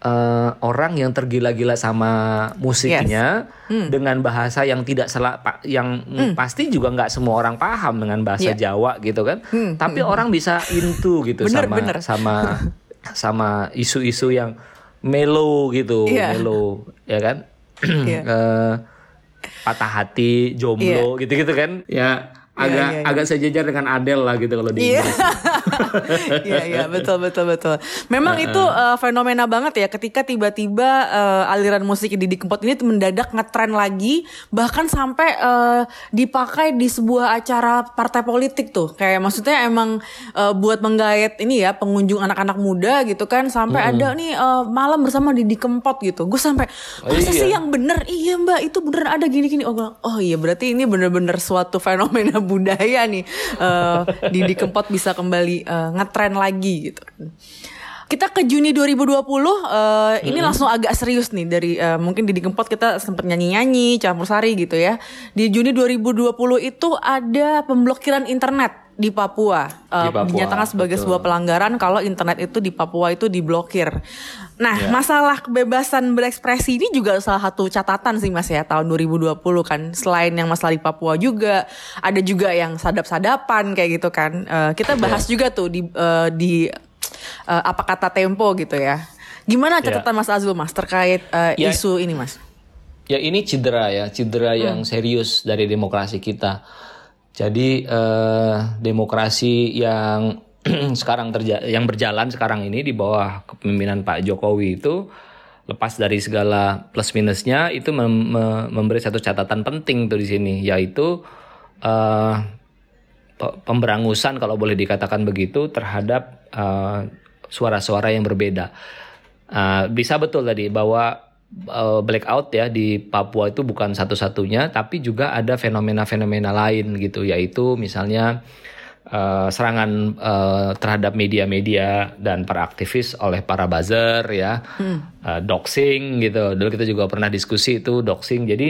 eh, orang yang tergila-gila sama musiknya dengan bahasa yang tidak salah pa- yang mm, pasti juga nggak semua orang paham dengan bahasa Iya. Jawa gitu kan tapi orang bisa into gitu Bener, sama bener. sama sama isu-isu yang melo gitu Iya. melo ya kan Iya. Eh, patah hati, jomblo gitu-gitu kan. Ya agak iya, iya. agak sejajar dengan Adele lah gitu kalau di Iya. Inggris. Iya iya betul betul betul. Memang itu uh, fenomena banget ya ketika tiba-tiba uh, aliran musik Didi Kempot ini mendadak ngetren lagi bahkan sampai uh, dipakai di sebuah acara partai politik tuh. Kayak maksudnya emang uh, buat menggait ini ya pengunjung anak-anak muda gitu kan sampai ada nih uh, malam bersama Didi Kempot gitu. Gue sampai Oh, masa iya. sih yang bener? Iya Mbak, itu bener ada gini-gini. Oh, gua, oh iya berarti ini bener-bener suatu fenomena budaya nih. Eh, Didi Kempot bisa kembali eh, ngetren lagi gitu. Kita ke Juni 2020, eh, ini langsung agak serius nih dari eh, mungkin Didi Kempot kita sempat nyanyi-nyanyi, campur sari gitu ya. Di Juni 2020 itu ada pemblokiran internet di Papua. Eh, Di Papua, dinyatakan sebagai betul. sebuah pelanggaran kalau internet itu di Papua itu diblokir. Nah, masalah kebebasan berekspresi ini juga salah satu catatan sih Mas ya tahun 2020 kan. Selain yang masalah di Papua juga ada juga yang sadap-sadapan kayak gitu kan. Eh, kita bahas juga tuh di eh, di eh, apa kata Tempo gitu ya. Gimana catatan Mas Azul Mas terkait eh, Ya. isu ini Mas? Ya ini cedera ya, cedera yang serius dari demokrasi kita. Jadi eh, demokrasi yang sekarang terja yang berjalan sekarang ini di bawah kepemimpinan Pak Jokowi itu lepas dari segala plus minusnya itu mem- me- memberi satu catatan penting tuh di sini yaitu pe- pemberangusan kalau boleh dikatakan begitu terhadap eh, suara-suara yang berbeda. Eh, bisa betul tadi bahwa eh, blackout ya di Papua itu bukan satu-satunya, tapi juga ada fenomena-fenomena lain gitu, yaitu misalnya eh, serangan eh, terhadap media-media dan para aktivis oleh para buzzer ya, Eh, doxing gitu. Dulu kita juga pernah diskusi itu doxing. Jadi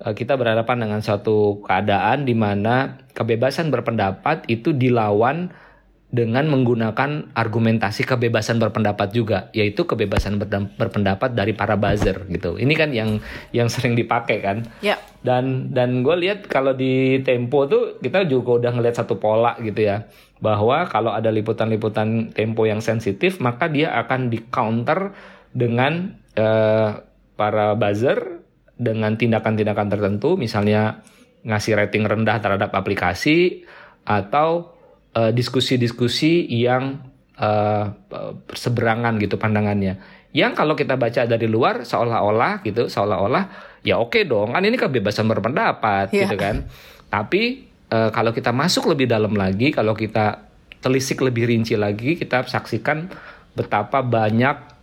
eh, kita berhadapan dengan suatu keadaan di mana kebebasan berpendapat itu dilawan dengan menggunakan argumentasi kebebasan berpendapat juga, yaitu kebebasan berpendapat dari para buzzer gitu. Ini kan yang yang sering dipakai kan. Ya. Dan dan gue lihat kalau di Tempo tuh kita juga udah ngelihat satu pola gitu ya, bahwa kalau ada liputan-liputan Tempo yang sensitif, maka dia akan di counter dengan eh, para buzzer dengan tindakan-tindakan tertentu, misalnya ngasih rating rendah terhadap aplikasi atau eh, diskusi-diskusi yang eh, berseberangan gitu pandangannya. Yang kalau kita baca dari luar seolah-olah gitu, seolah-olah ya oke dong, kan ini kebebasan berpendapat Iya. gitu kan. Tapi eh, kalau kita masuk lebih dalam lagi, kalau kita telisik lebih rinci lagi, kita saksikan betapa banyak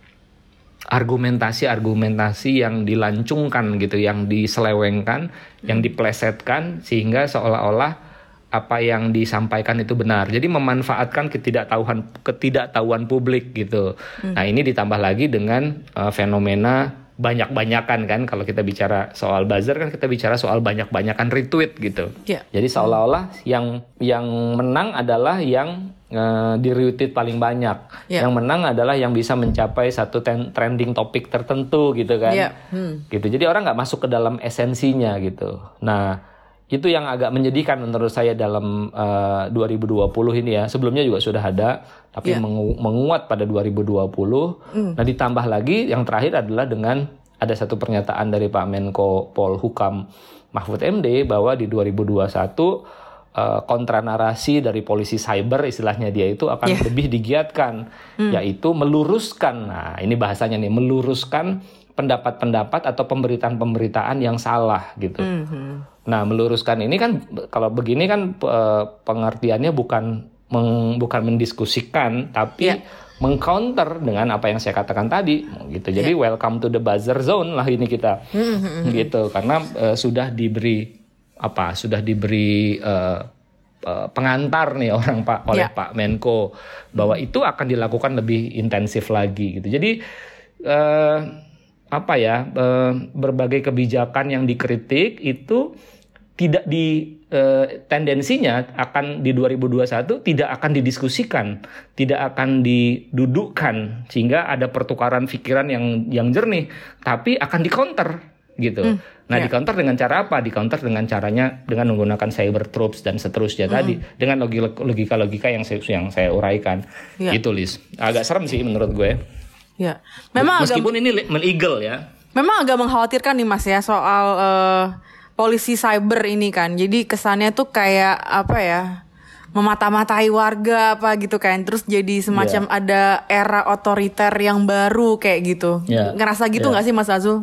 argumentasi-argumentasi yang dilancungkan gitu, yang diselewengkan, yang diplesetkan sehingga seolah-olah apa yang disampaikan itu benar. Jadi memanfaatkan ketidaktahuan ketidaktahuan publik gitu. Nah, ini ditambah lagi dengan uh, fenomena banyak-banyakan kan kalau kita bicara soal buzzer kan kita bicara soal banyak-banyakan retweet gitu. Yeah. Jadi seolah-olah yang yang menang adalah yang uh, di retweet paling banyak. Yeah. Yang menang adalah yang bisa mencapai satu trending topik tertentu gitu kan. Yeah. Hmm. Gitu. Jadi orang nggak masuk ke dalam esensinya gitu. Nah, itu yang agak menyedihkan menurut saya dalam uh, 2020 ini ya. Sebelumnya juga sudah ada, tapi yeah. mengu menguat pada 2020. Mm. Nah ditambah lagi yang terakhir adalah dengan ada satu pernyataan dari Pak Menko Pol Hukam Mahfud MD bahwa di 2021 uh, kontra narasi dari polisi cyber istilahnya dia itu akan yeah. lebih digiatkan, mm. yaitu meluruskan. Nah ini bahasanya nih meluruskan pendapat-pendapat atau pemberitaan-pemberitaan yang salah gitu. Mm -hmm. Nah, meluruskan ini kan kalau begini kan pengertiannya bukan meng, bukan mendiskusikan tapi yeah. mengcounter dengan apa yang saya katakan tadi gitu. Jadi yeah. welcome to the buzzer zone lah ini kita. Mm -hmm. Gitu karena uh, sudah diberi apa? Sudah diberi uh, uh, pengantar nih orang Pak oleh yeah. Pak Menko bahwa itu akan dilakukan lebih intensif lagi gitu. Jadi uh, apa ya berbagai kebijakan yang dikritik itu tidak di eh, tendensinya akan di 2021 tidak akan didiskusikan, tidak akan didudukkan sehingga ada pertukaran pikiran yang yang jernih, tapi akan dikonter gitu. Hmm, nah, yeah. dikonter dengan cara apa? Dikonter dengan caranya dengan menggunakan cyber troops dan seterusnya hmm. tadi dengan logika-logika yang saya yang saya uraikan. Yeah. Gitu, Lis. Agak serem sih menurut gue. Ya. Memang meskipun agak, ini legal ya. Memang agak mengkhawatirkan nih Mas ya soal uh, polisi cyber ini kan. Jadi kesannya tuh kayak apa ya? memata-matai warga apa gitu kan terus jadi semacam yeah. ada era otoriter yang baru kayak gitu yeah. ngerasa gitu ya. nggak yeah. sih Mas Azul?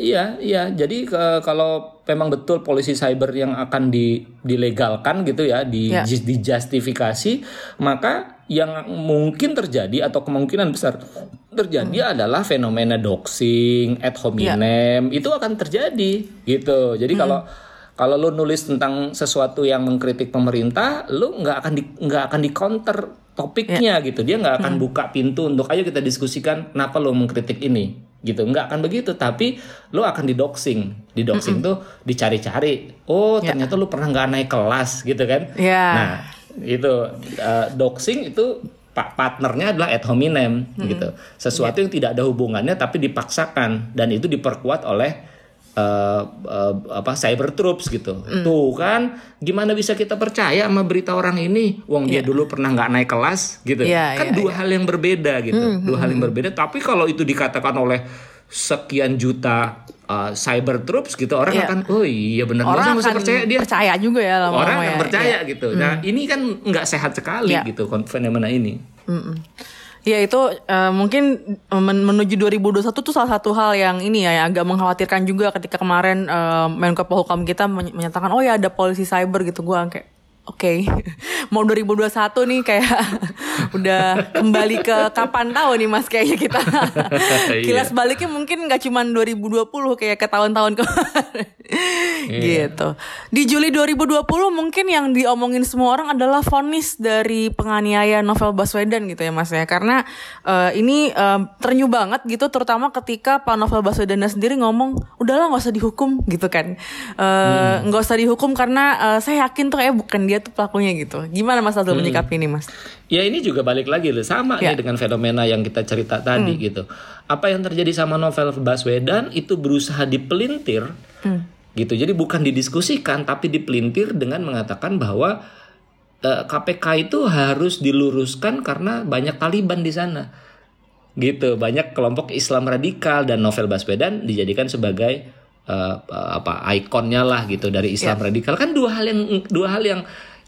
Iya iya jadi ke, kalau memang betul polisi cyber yang akan di, dilegalkan gitu ya di yeah. dijustifikasi maka yang mungkin terjadi atau kemungkinan besar terjadi hmm. adalah fenomena doxing, ad hominem, yeah. itu akan terjadi gitu. Jadi hmm. kalau kalau lu nulis tentang sesuatu yang mengkritik pemerintah, lu nggak akan di nggak akan di counter topiknya yeah. gitu. Dia nggak akan hmm. buka pintu untuk ayo kita diskusikan kenapa lu mengkritik ini gitu. Nggak akan begitu, tapi lu akan di doxing. Di doxing hmm. tuh dicari-cari. Oh, yeah. ternyata lu pernah nggak naik kelas gitu kan. Yeah. Nah, itu uh, doxing itu pak partnernya adalah ad hominem hmm. gitu sesuatu yeah. yang tidak ada hubungannya tapi dipaksakan dan itu diperkuat oleh uh, uh, apa cyber troops gitu mm. tuh kan gimana bisa kita percaya sama berita orang ini wong yeah. dia iya. dulu pernah nggak naik kelas gitu yeah, kan yeah, dua yeah. hal yang berbeda gitu mm, dua hal yang berbeda tapi kalau itu dikatakan oleh sekian juta uh, cyber troops gitu orang yeah. akan oh iya benar orang akan percaya dia percaya juga ya lama orang akan ya. percaya yeah. gitu nah mm. ini kan nggak sehat sekali yeah. gitu fenomena ini mm -mm. Ya itu uh, mungkin men menuju 2021 tuh salah satu hal yang ini ya yang agak mengkhawatirkan juga ketika kemarin uh, Menko Polhukam kita menyatakan oh ya ada polisi cyber gitu. Gue kayak Oke, okay. mau 2021 nih kayak udah kembali ke kapan tahu nih mas kayaknya kita iya. kilas baliknya mungkin nggak cuma 2020 kayak ke tahun-tahun kemarin iya. gitu. Di Juli 2020 mungkin yang diomongin semua orang adalah vonis dari penganiaya novel Baswedan gitu ya mas ya karena uh, ini uh, ternyu banget gitu terutama ketika Pak Novel Baswedan sendiri ngomong udahlah nggak usah dihukum gitu kan eh, nggak uh, hmm. usah dihukum karena uh, saya yakin tuh kayak bukan dia tuh pelakunya gitu. Gimana Mas Azul hmm. menyikapi ini Mas? Ya ini juga balik lagi loh sama ya. nih dengan fenomena yang kita cerita tadi hmm. gitu. Apa yang terjadi sama novel Baswedan itu berusaha dipelintir hmm. gitu. Jadi bukan didiskusikan tapi dipelintir dengan mengatakan bahwa uh, eh, KPK itu harus diluruskan karena banyak Taliban di sana. Gitu, banyak kelompok Islam radikal dan novel Baswedan dijadikan sebagai uh, apa ikonnya lah gitu dari Islam yeah. radikal kan dua hal yang dua hal yang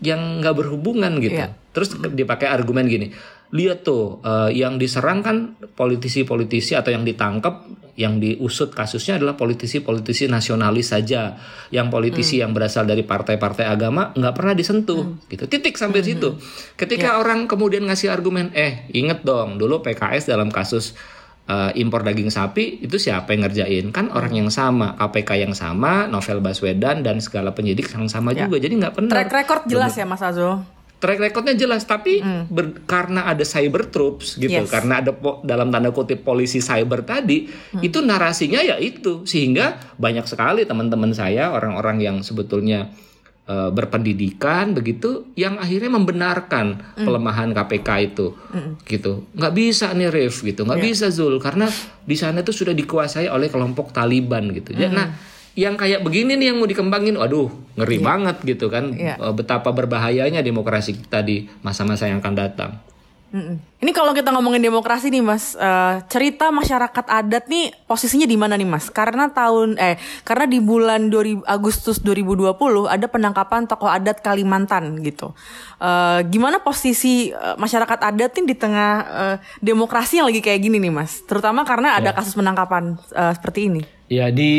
yang nggak berhubungan gitu. Yeah. Terus dipakai argumen gini, lihat tuh uh, yang diserang kan politisi-politisi atau yang ditangkap, yang diusut kasusnya adalah politisi-politisi nasionalis saja, yang politisi hmm. yang berasal dari partai-partai agama nggak pernah disentuh, hmm. gitu. Titik sampai hmm. situ. Ketika yeah. orang kemudian ngasih argumen, eh inget dong dulu PKS dalam kasus uh, impor daging sapi itu siapa yang ngerjain? Kan orang yang sama KPK yang sama Novel Baswedan dan segala penyidik yang sama ya. juga. Jadi nggak pernah. Track record jelas ya Mas Azul? Track recordnya jelas tapi ber- karena ada cyber troops gitu Yes. karena ada po- dalam tanda kutip polisi cyber tadi itu narasinya ya itu. Sehingga banyak sekali teman-teman saya orang-orang yang sebetulnya berpendidikan begitu yang akhirnya membenarkan pelemahan KPK itu. Gitu. Nggak bisa nih Rif gitu. Nggak bisa Zul karena di sana tuh sudah dikuasai oleh kelompok Taliban gitu. Ya nah yang kayak begini nih yang mau dikembangin, waduh ngeri banget gitu kan, Iya. Eh, betapa berbahayanya demokrasi kita di masa-masa yang akan datang. Mm-mm. Ini kalau kita ngomongin demokrasi nih mas, eh, cerita masyarakat adat nih posisinya di mana nih mas? Karena tahun eh karena di bulan 2000 Agustus 2020 ada penangkapan tokoh adat Kalimantan gitu. Eh, gimana posisi eh, masyarakat adat nih di tengah eh, demokrasi yang lagi kayak gini nih mas? Terutama karena ada kasus penangkapan eh, seperti ini. Ya di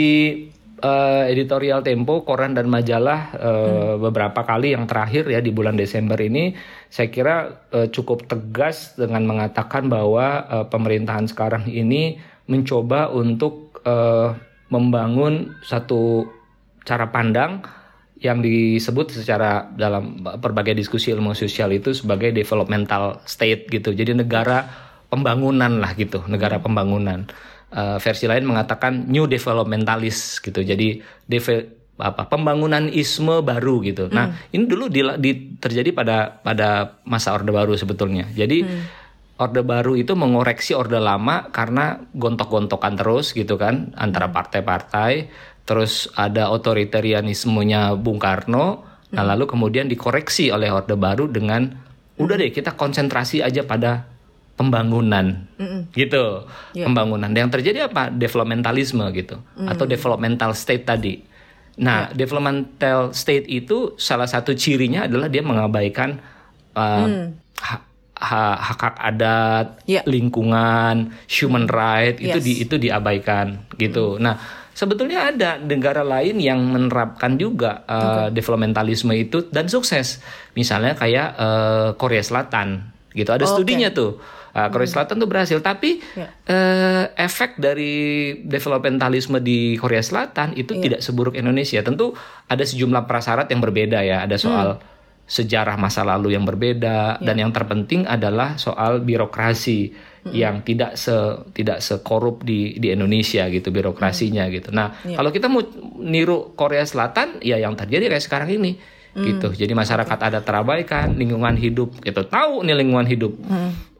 eh, editorial Tempo, koran dan majalah eh, beberapa kali yang terakhir ya di bulan Desember ini, saya kira eh, cukup tegas dengan mengatakan bahwa eh, pemerintahan sekarang ini mencoba untuk eh, membangun satu cara pandang yang disebut secara dalam berbagai diskusi ilmu sosial itu sebagai developmental state gitu. Jadi negara pembangunan lah gitu, negara pembangunan. Eh, versi lain mengatakan new developmentalist gitu. Jadi deve- apa pembangunanisme baru gitu. Nah, ini dulu di, di- terjadi pada pada masa Orde Baru sebetulnya. Jadi Orde Baru itu mengoreksi Orde Lama karena gontok-gontokan terus gitu kan antara partai-partai. Terus ada otoritarianismenya Bung Karno. Nah, lalu kemudian dikoreksi oleh Orde Baru dengan udah deh kita konsentrasi aja pada pembangunan. Gitu. Pembangunan. Yang terjadi apa? Developmentalisme gitu atau developmental state tadi. Nah, developmental state itu salah satu cirinya adalah dia mengabaikan uh, ha- ha- hak-hak adat, Iya. lingkungan, human right itu Yes. di itu diabaikan gitu. Nah, sebetulnya ada negara lain yang menerapkan juga uh, developmentalisme itu dan sukses. Misalnya kayak uh, Korea Selatan gitu. Ada Oh, studinya tuh. Uh, Korea Selatan tuh berhasil, tapi Ya. eh, efek dari developmentalisme di Korea Selatan itu tidak seburuk Indonesia. Tentu ada sejumlah prasyarat yang berbeda ya. Ada soal sejarah masa lalu yang berbeda. Dan yang terpenting adalah soal birokrasi yang tidak se tidak sekorup di di Indonesia gitu birokrasinya gitu. Nah, kalau kita mau niru Korea Selatan ya yang terjadi kayak sekarang ini gitu. Jadi masyarakat ada terabaikan, lingkungan hidup gitu. Tahu nih lingkungan hidup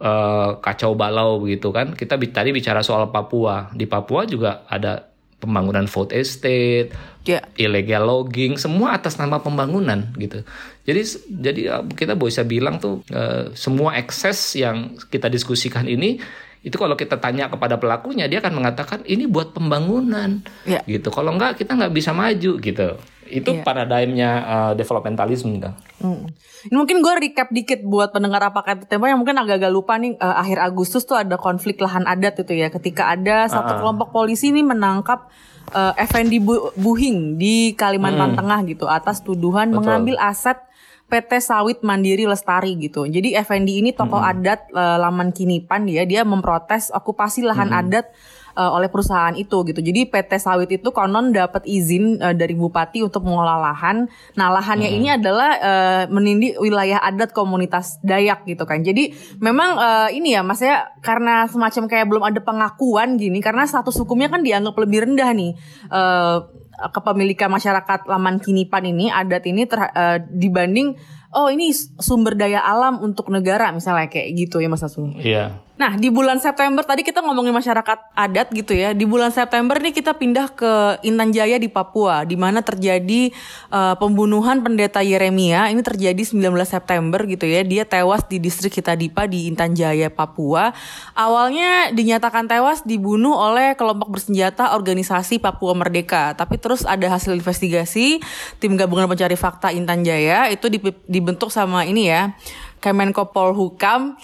eh, kacau balau begitu kan. Kita tadi bicara soal Papua. Di Papua juga ada pembangunan food estate, Ya. illegal logging, semua atas nama pembangunan gitu. Jadi jadi eh, kita bisa bilang tuh eh, semua ekses yang kita diskusikan ini itu kalau kita tanya kepada pelakunya dia akan mengatakan ini buat pembangunan Ya. gitu. Kalau enggak kita nggak bisa maju gitu. Itu Iya. paradigmnya eh, developmentalism kan. Hmm. Ini mungkin gue recap dikit buat pendengar apa kata tempo yang mungkin agak-agak lupa nih eh, akhir Agustus tuh ada konflik lahan adat itu ya ketika ada satu kelompok polisi ini menangkap eh, Effendi Bu- Buhing di Kalimantan Tengah gitu atas tuduhan mengambil aset PT Sawit Mandiri Lestari gitu. Jadi Effendi ini tokoh adat eh, Laman Kinipan dia dia memprotes okupasi lahan adat eh, oleh perusahaan itu gitu. Jadi PT Sawit itu konon dapat izin eh, dari bupati untuk mengolah lahan. Nah, lahannya ini adalah eh, menindih wilayah adat komunitas Dayak gitu kan. Jadi memang eh, ini ya Mas ya karena semacam kayak belum ada pengakuan gini karena status hukumnya kan dianggap lebih rendah nih. Eh, kepemilikan masyarakat Laman Kinipan ini adat ini ter- eh, dibanding oh ini sumber daya alam untuk negara misalnya kayak gitu ya Mas Asul. Iya. Nah, di bulan September tadi kita ngomongin masyarakat adat gitu ya. Di bulan September nih kita pindah ke Intan Jaya di Papua, di mana terjadi eh, pembunuhan pendeta Yeremia. Ini terjadi 19 September gitu ya. Dia tewas di distrik Hitadipa di Intan Jaya, Papua. Awalnya dinyatakan tewas dibunuh oleh kelompok bersenjata organisasi Papua Merdeka. Tapi terus ada hasil investigasi tim gabungan pencari fakta Intan Jaya itu dibentuk sama ini ya. Kemenko Polhukam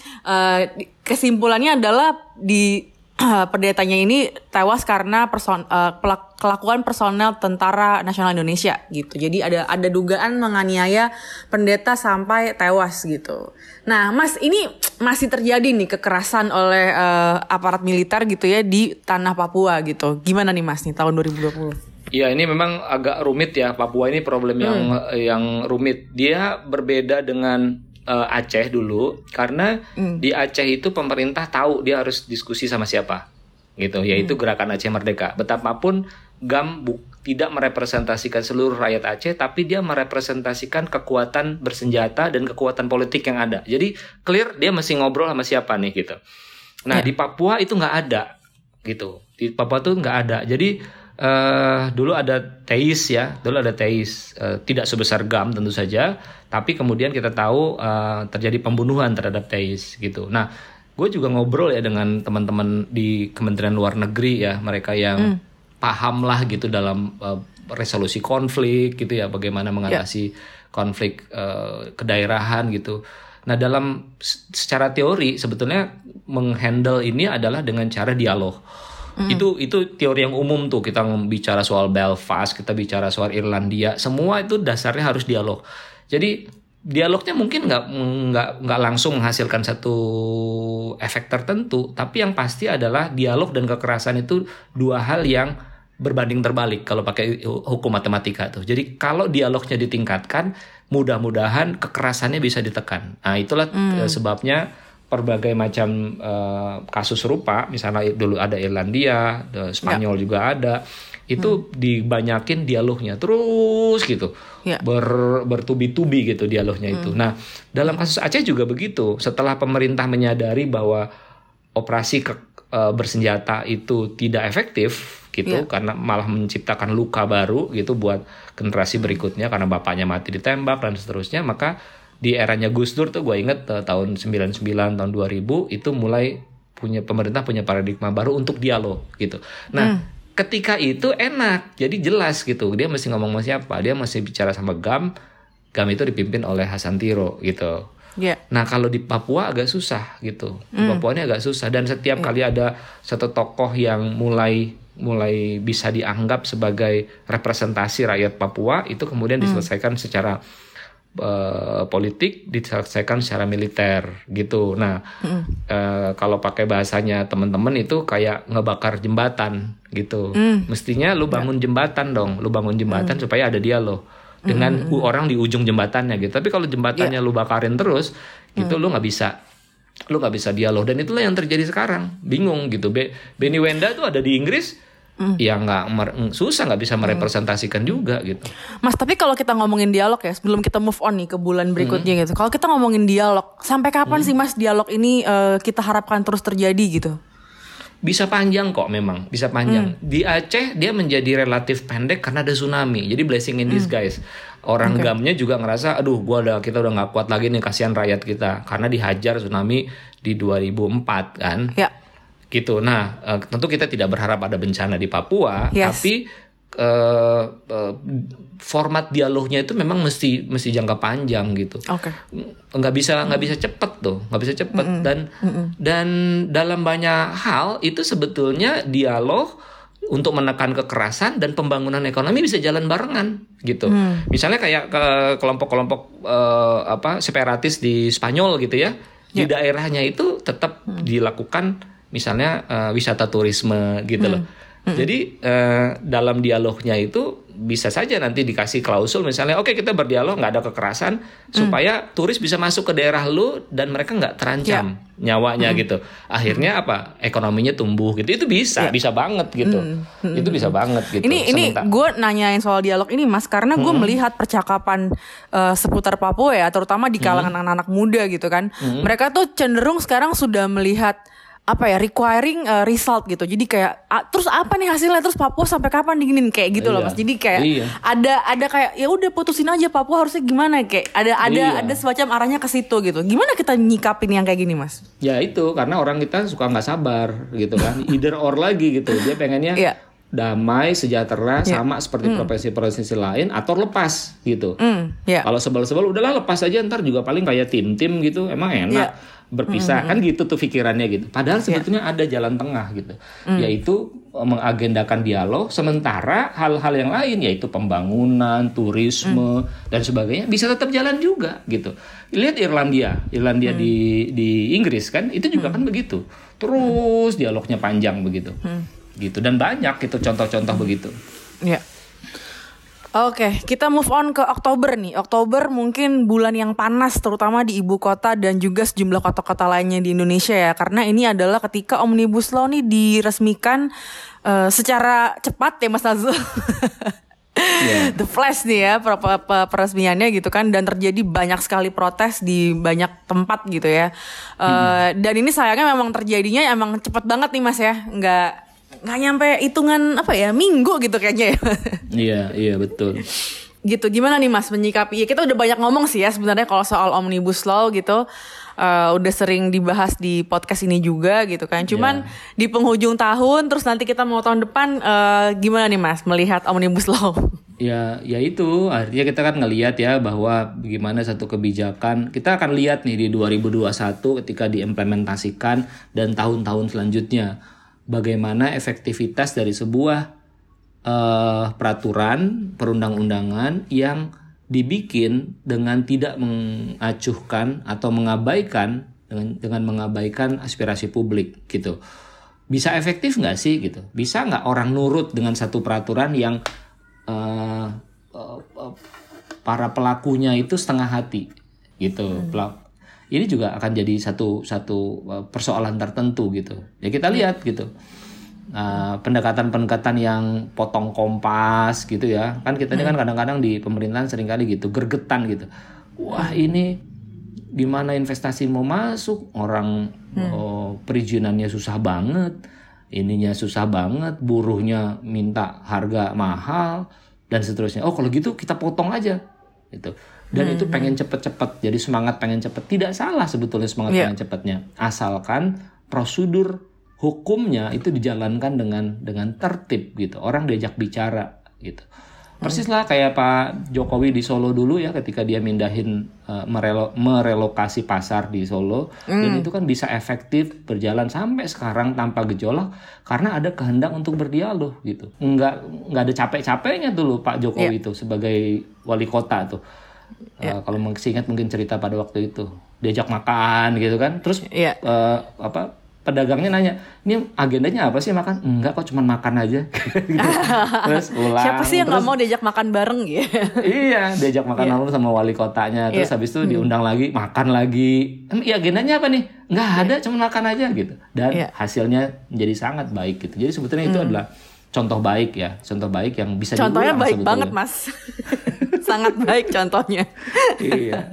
di- kesimpulannya adalah di pendetanya ini tewas karena person, pelak- kelakuan personel tentara nasional Indonesia gitu. Jadi ada ada dugaan menganiaya pendeta sampai tewas gitu. Nah, Mas ini masih terjadi nih kekerasan oleh eh, aparat militer gitu ya di tanah Papua gitu. Gimana nih Mas nih tahun 2020? Iya ini memang agak rumit ya Papua ini problem yang yang rumit. Dia berbeda dengan uh, Aceh dulu karena Hmm. di Aceh itu pemerintah tahu dia harus diskusi sama siapa gitu. Yaitu gerakan Aceh Merdeka. Betapapun GAM bu- tidak merepresentasikan seluruh rakyat Aceh tapi dia merepresentasikan kekuatan bersenjata dan kekuatan politik yang ada. Jadi clear dia mesti ngobrol sama siapa nih gitu. Nah di Papua itu nggak ada gitu. Di Papua tuh nggak ada. Jadi eh dulu ada teis ya. Dulu ada teis. Eh, tidak sebesar GAM tentu saja tapi kemudian kita tahu eh, terjadi pembunuhan terhadap teis gitu. Nah gue juga ngobrol ya dengan teman-teman di Kementerian Luar Negeri ya mereka yang paham lah gitu dalam eh, resolusi konflik gitu ya bagaimana mengatasi konflik eh, kedaerahan gitu. Nah dalam secara teori sebetulnya menghandle ini adalah dengan cara dialog. Itu itu teori yang umum tuh kita bicara soal Belfast kita bicara soal Irlandia semua itu dasarnya harus dialog jadi dialognya mungkin nggak nggak nggak langsung menghasilkan satu efek tertentu tapi yang pasti adalah dialog dan kekerasan itu dua hal yang berbanding terbalik kalau pakai hukum matematika tuh. Jadi kalau dialognya ditingkatkan mudah-mudahan kekerasannya bisa ditekan. Nah itulah eh, sebabnya berbagai macam eh, kasus serupa, misalnya dulu ada Irlandia, de- Spanyol juga ada, itu dibanyakin dialognya terus gitu, Ya. ber, bertubi-tubi gitu dialognya itu. Nah dalam kasus Aceh juga begitu, setelah pemerintah menyadari bahwa operasi ke- eh, bersenjata itu tidak efektif gitu, Ya. karena malah menciptakan luka baru gitu buat generasi berikutnya karena bapaknya mati ditembak dan seterusnya, maka di eranya Gus Dur tuh gue inget eh, tahun 99 tahun 2000 itu mulai punya pemerintah punya paradigma baru untuk dialog gitu. Nah, ketika itu enak, jadi jelas gitu. Dia mesti ngomong sama siapa? Dia mesti bicara sama GAM. GAM itu dipimpin oleh Hasan Tiro gitu. Ya. Nah kalau di Papua agak susah gitu, di Papua ini agak susah dan setiap kali ada satu tokoh yang mulai mulai bisa dianggap sebagai representasi rakyat Papua itu kemudian diselesaikan secara eh, politik, diselesaikan secara militer gitu. Nah eh, kalau pakai bahasanya teman-teman itu kayak ngebakar jembatan gitu. Mestinya lu bangun jembatan dong, lu bangun jembatan supaya ada dialog dengan u- orang di ujung jembatannya gitu. Tapi kalau jembatannya lu bakarin terus, gitu lu nggak bisa lu nggak bisa dialog. Dan itulah yang terjadi sekarang. Bingung gitu. Be Benny Wenda tuh ada di Inggris ya nggak susah nggak bisa merepresentasikan juga gitu. Mas, tapi kalau kita ngomongin dialog ya, sebelum kita move on nih ke bulan berikutnya Hmm. gitu. Kalau kita ngomongin dialog, sampai kapan sih Mas dialog ini eh, kita harapkan terus terjadi gitu? bisa panjang kok memang bisa panjang. Di Aceh dia menjadi relatif pendek karena ada tsunami. Jadi blessing in disguise. Orang gamnya juga ngerasa aduh gua udah kita udah nggak kuat lagi nih kasihan rakyat kita. Karena dihajar tsunami di 2004 kan? Ya. Gitu. Nah, eh, tentu kita tidak berharap ada bencana di Papua, Yes. tapi eh, eh, format dialognya itu memang mesti mesti jangka panjang gitu. Oke. nggak bisa nggak bisa cepet tuh, nggak bisa cepet dan dan dalam banyak hal itu sebetulnya dialog untuk menekan kekerasan dan pembangunan ekonomi bisa jalan barengan gitu. Misalnya kayak ke kelompok-kelompok eh, apa separatis di Spanyol gitu ya. Di daerahnya itu tetap dilakukan misalnya eh, wisata turisme gitu loh. Jadi eh, dalam dialognya itu bisa saja nanti dikasih klausul misalnya oke kita berdialog nggak ada kekerasan supaya turis bisa masuk ke daerah lu dan mereka nggak terancam nyawanya gitu. Akhirnya apa? Ekonominya tumbuh gitu. Itu bisa, bisa banget gitu. Itu bisa banget gitu. Ini ini Sementara- gue nanyain soal dialog ini Mas karena gue melihat percakapan eh, seputar Papua ya, terutama di kalangan anak-anak muda gitu kan. Mereka tuh cenderung sekarang sudah melihat apa ya requiring eh, result gitu. Jadi kayak "Ah, terus apa nih hasilnya? Terus Papua sampai kapan diginin kayak gitu loh Iya. Mas. Jadi kayak Iya. ada ada kayak ya udah putusin aja Papua harusnya gimana kayak ada ada Iya. ada semacam arahnya ke situ gitu. Gimana kita nyikapin yang kayak gini Mas? Ya itu karena orang kita suka nggak sabar gitu kan. Either or lagi gitu. Dia pengennya Iya. damai, sejahtera, sama seperti provinsi-provinsi lain atau lepas gitu. Hmm, ya. Kalau sebel-sebel udahlah lepas aja ntar juga paling kayak tim-tim gitu. Emang enak Iya. Berpisah kan gitu tuh pikirannya gitu. Padahal sebetulnya ada jalan tengah gitu. Yaitu eh, mengagendakan dialog sementara hal-hal yang lain yaitu pembangunan, turisme dan sebagainya bisa tetap jalan juga gitu. Lihat Irlandia, Irlandia di di Inggris kan itu juga kan begitu. Terus dialognya panjang begitu. Gitu dan banyak itu contoh-contoh begitu. Ya. Oke, kita move on ke Oktober nih. Oktober mungkin bulan yang panas terutama di ibu kota dan juga sejumlah kota-kota lainnya di Indonesia ya. Karena ini adalah ketika Omnibus Law nih diresmikan uh, secara cepat ya Mas Nazul. yeah. The Flash nih ya peresmiannya gitu kan dan terjadi banyak sekali protes di banyak tempat gitu ya. Uh, Dan ini sayangnya memang terjadinya emang cepat banget nih Mas ya. Nggak nggak nyampe hitungan apa ya minggu gitu kayaknya ya. Iya iya betul. Gitu gimana nih mas menyikapi? Ya, kita udah banyak ngomong sih ya sebenarnya kalau soal omnibus law gitu. Uh, udah sering dibahas di podcast ini juga gitu kan. Cuman yeah. di penghujung tahun terus nanti kita mau tahun depan uh, gimana nih Mas melihat omnibus law? Ya, ya itu artinya kita kan ngelihat ya bahwa bagaimana satu kebijakan kita akan lihat nih di 2021 ketika diimplementasikan dan tahun-tahun selanjutnya bagaimana efektivitas dari sebuah uh, peraturan perundang-undangan yang dibikin dengan tidak mengacuhkan atau mengabaikan dengan dengan mengabaikan aspirasi publik gitu. Bisa efektif nggak sih gitu? Bisa nggak orang nurut dengan satu peraturan yang uh, uh, uh, para pelakunya itu setengah hati gitu? Hmm ini juga akan jadi satu satu uh, persoalan tertentu gitu. Ya kita lihat gitu. Pendekatan pendekatan-pendekatan yang potong kompas gitu ya. Kan kita ini kan hmm. kadang-kadang di pemerintahan sering kali gitu gergetan gitu. Wah ini gimana investasi mau masuk? Orang hmm. oh, perizinannya susah banget ininya susah banget buruhnya minta harga mahal dan seterusnya. Oh kalau gitu kita potong aja gitu dan hmm. itu pengen cepet-cepet jadi semangat pengen cepet tidak salah sebetulnya semangat yeah. pengen cepetnya asalkan prosedur hukumnya itu dijalankan dengan dengan tertib gitu orang diajak bicara gitu persis lah kayak Pak Jokowi di Solo dulu ya ketika dia mindahin uh, merelo merelokasi pasar di Solo mm. dan itu kan bisa efektif berjalan sampai sekarang tanpa gejolak karena ada kehendak untuk berdialog gitu nggak nggak ada capek-capeknya dulu Pak Jokowi yeah. itu sebagai wali kota tuh Yeah. Uh, kalau masih ingat mungkin cerita pada waktu itu diajak makan gitu kan, terus yeah. Iya. uh, apa pedagangnya nanya, ini agendanya apa sih makan? Enggak kok cuma makan aja. gitu. terus pulang. Siapa sih yang nggak mau diajak makan bareng gitu? iya, diajak makan yeah. lalu sama wali kotanya. Terus yeah. habis itu hmm. diundang lagi, makan lagi. Iya agendanya apa nih? Nggak ada, yeah. cuma makan aja gitu. Dan yeah. hasilnya menjadi sangat baik gitu. Jadi sebetulnya hmm. itu adalah contoh baik ya, contoh baik yang bisa Contohnya baik sebetulnya. banget mas, sangat baik contohnya. iya.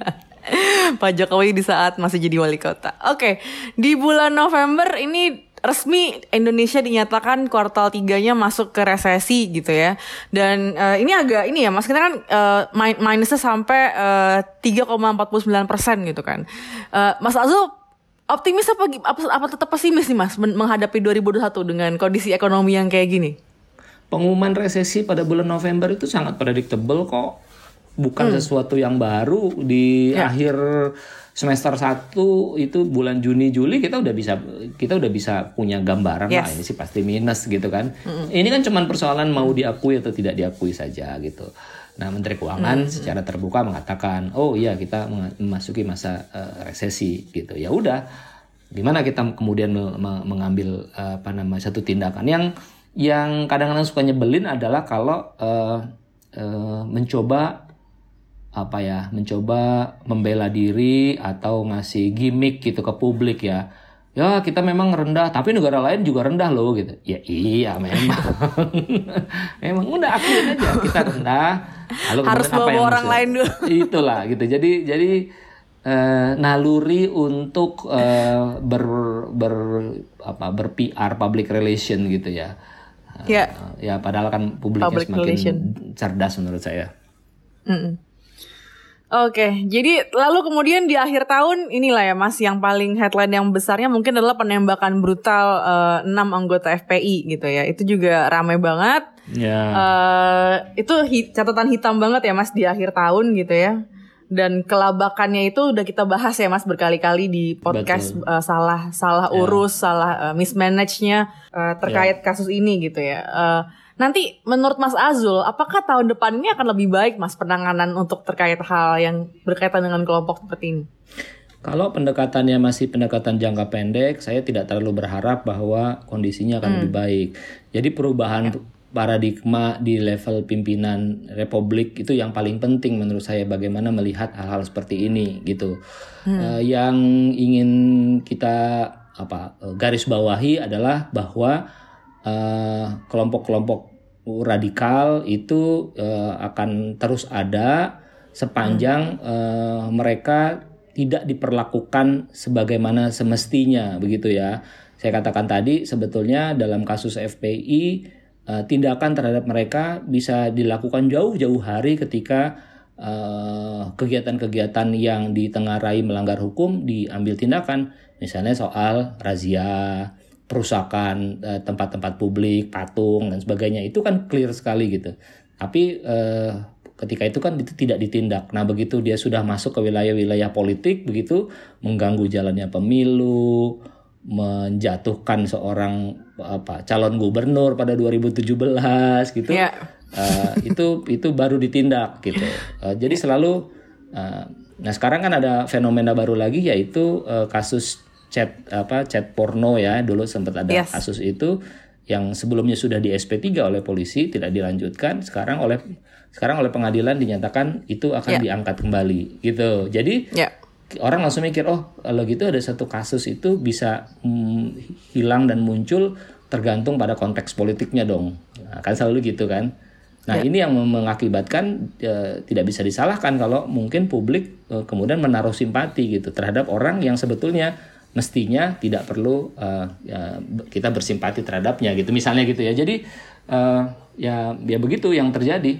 Pak Jokowi di saat masih jadi wali kota. Oke, okay. di bulan November ini resmi Indonesia dinyatakan kuartal tiganya masuk ke resesi gitu ya. Dan uh, ini agak ini ya Mas kita kan uh, minusnya sampai uh, 3,49 persen gitu kan. Uh, Mas Azul optimis apa, apa apa tetap pesimis nih Mas menghadapi 2021 dengan kondisi ekonomi yang kayak gini? pengumuman resesi pada bulan November itu sangat predictable kok. Bukan hmm. sesuatu yang baru di ya. akhir semester 1 itu bulan Juni Juli kita udah bisa kita udah bisa punya gambaran yes. lah ini sih pasti minus gitu kan. Hmm. Ini kan cuman persoalan mau diakui atau tidak diakui saja gitu. Nah, Menteri Keuangan hmm. secara terbuka mengatakan, "Oh iya, kita memasuki masa uh, resesi." gitu. Ya udah. Gimana kita kemudian mengambil uh, apa nama satu tindakan yang yang kadang-kadang suka nyebelin adalah kalau uh, uh, mencoba apa ya mencoba membela diri atau ngasih gimmick gitu ke publik ya ya kita memang rendah tapi negara lain juga rendah loh gitu. Ya iya memang. Memang udah akuin aja kita rendah. Lalu harus bawa apa orang lain dulu. Itulah gitu. Jadi jadi uh, naluri untuk uh, ber ber apa ber PR public relation gitu ya. Ya. Uh, ya padahal kan publiknya Public semakin relation. cerdas menurut saya. Mm Oke, jadi lalu kemudian di akhir tahun inilah ya Mas yang paling headline yang besarnya mungkin adalah penembakan brutal uh, eh, 6 anggota FPI gitu ya. Itu juga ramai banget. Ya. Yeah. Uh, itu hi catatan hitam banget ya Mas di akhir tahun gitu ya dan kelabakannya itu udah kita bahas ya Mas berkali-kali di podcast uh, salah salah yeah. urus, salah uh, mismanage-nya uh, terkait yeah. kasus ini gitu ya. Uh, nanti menurut Mas Azul, apakah tahun depan ini akan lebih baik Mas penanganan untuk terkait hal yang berkaitan dengan kelompok seperti ini? Kalau pendekatannya masih pendekatan jangka pendek, saya tidak terlalu berharap bahwa kondisinya akan hmm. lebih baik. Jadi perubahan ya paradigma di level pimpinan republik itu yang paling penting menurut saya bagaimana melihat hal-hal seperti ini gitu. Hmm. Uh, yang ingin kita apa garis bawahi adalah bahwa kelompok-kelompok uh, radikal itu uh, akan terus ada sepanjang uh, mereka tidak diperlakukan sebagaimana semestinya begitu ya. Saya katakan tadi sebetulnya dalam kasus FPI uh, tindakan terhadap mereka bisa dilakukan jauh-jauh hari ketika eh, kegiatan-kegiatan uh, yang ditengarai melanggar hukum diambil tindakan misalnya soal razia perusakan uh, tempat-tempat publik patung dan sebagainya. Itu kan clear sekali gitu. Tapi uh, ketika itu kan itu tidak ditindak. Nah begitu dia sudah masuk ke wilayah-wilayah politik begitu mengganggu jalannya pemilu menjatuhkan seorang apa calon gubernur pada 2017 gitu yeah. uh, itu itu baru ditindak gitu. Uh, jadi selalu uh, nah sekarang kan ada fenomena baru lagi yaitu uh, kasus chat apa chat porno ya dulu sempat ada yes. kasus itu yang sebelumnya sudah di SP3 oleh polisi tidak dilanjutkan sekarang oleh sekarang oleh pengadilan dinyatakan itu akan yeah. diangkat kembali gitu jadi yeah orang langsung mikir oh kalau gitu ada satu kasus itu bisa hmm, hilang dan muncul tergantung pada konteks politiknya dong nah, kan selalu gitu kan nah ya. ini yang mengakibatkan e, tidak bisa disalahkan kalau mungkin publik e, kemudian menaruh simpati gitu terhadap orang yang sebetulnya mestinya tidak perlu e, ya, kita bersimpati terhadapnya gitu misalnya gitu ya jadi e, ya ya begitu yang terjadi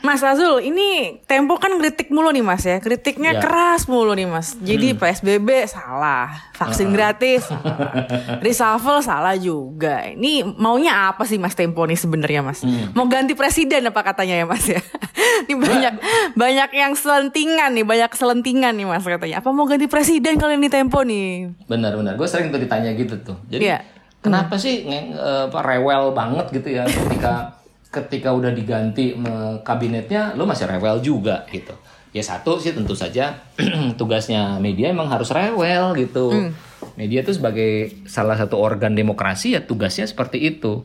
Mas Azul, ini Tempo kan kritik mulu nih Mas ya. Kritiknya ya. keras mulu nih Mas. Jadi hmm. PSBB salah, vaksin uh. gratis, reshuffle salah juga. Ini maunya apa sih Mas Tempo nih sebenarnya Mas? Hmm. Mau ganti presiden apa katanya ya Mas ya? ini banyak banyak yang selentingan nih, banyak selentingan nih Mas katanya. Apa mau ganti presiden kalau ini Tempo nih? Benar benar. Gue sering tuh ditanya gitu tuh. Jadi ya. kenapa hmm. sih nge, uh, rewel banget gitu ya ketika ketika udah diganti kabinetnya lo masih rewel juga gitu ya satu sih tentu saja tugasnya media emang harus rewel gitu mm. media itu sebagai salah satu organ demokrasi ya tugasnya seperti itu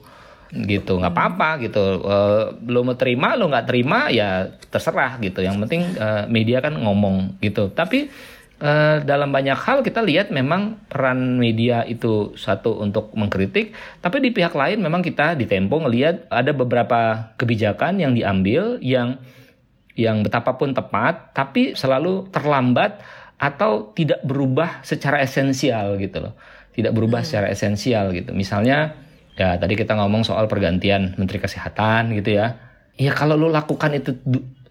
gitu nggak apa-apa gitu uh, lo mau terima lo nggak terima ya terserah gitu yang penting uh, media kan ngomong gitu tapi Uh, dalam banyak hal kita lihat memang peran media itu satu untuk mengkritik, tapi di pihak lain memang kita di Tempo ngelihat ada beberapa kebijakan yang diambil yang yang betapapun tepat, tapi selalu terlambat atau tidak berubah secara esensial gitu loh, tidak berubah hmm. secara esensial gitu. Misalnya ya tadi kita ngomong soal pergantian Menteri Kesehatan gitu ya, ya kalau lo lakukan itu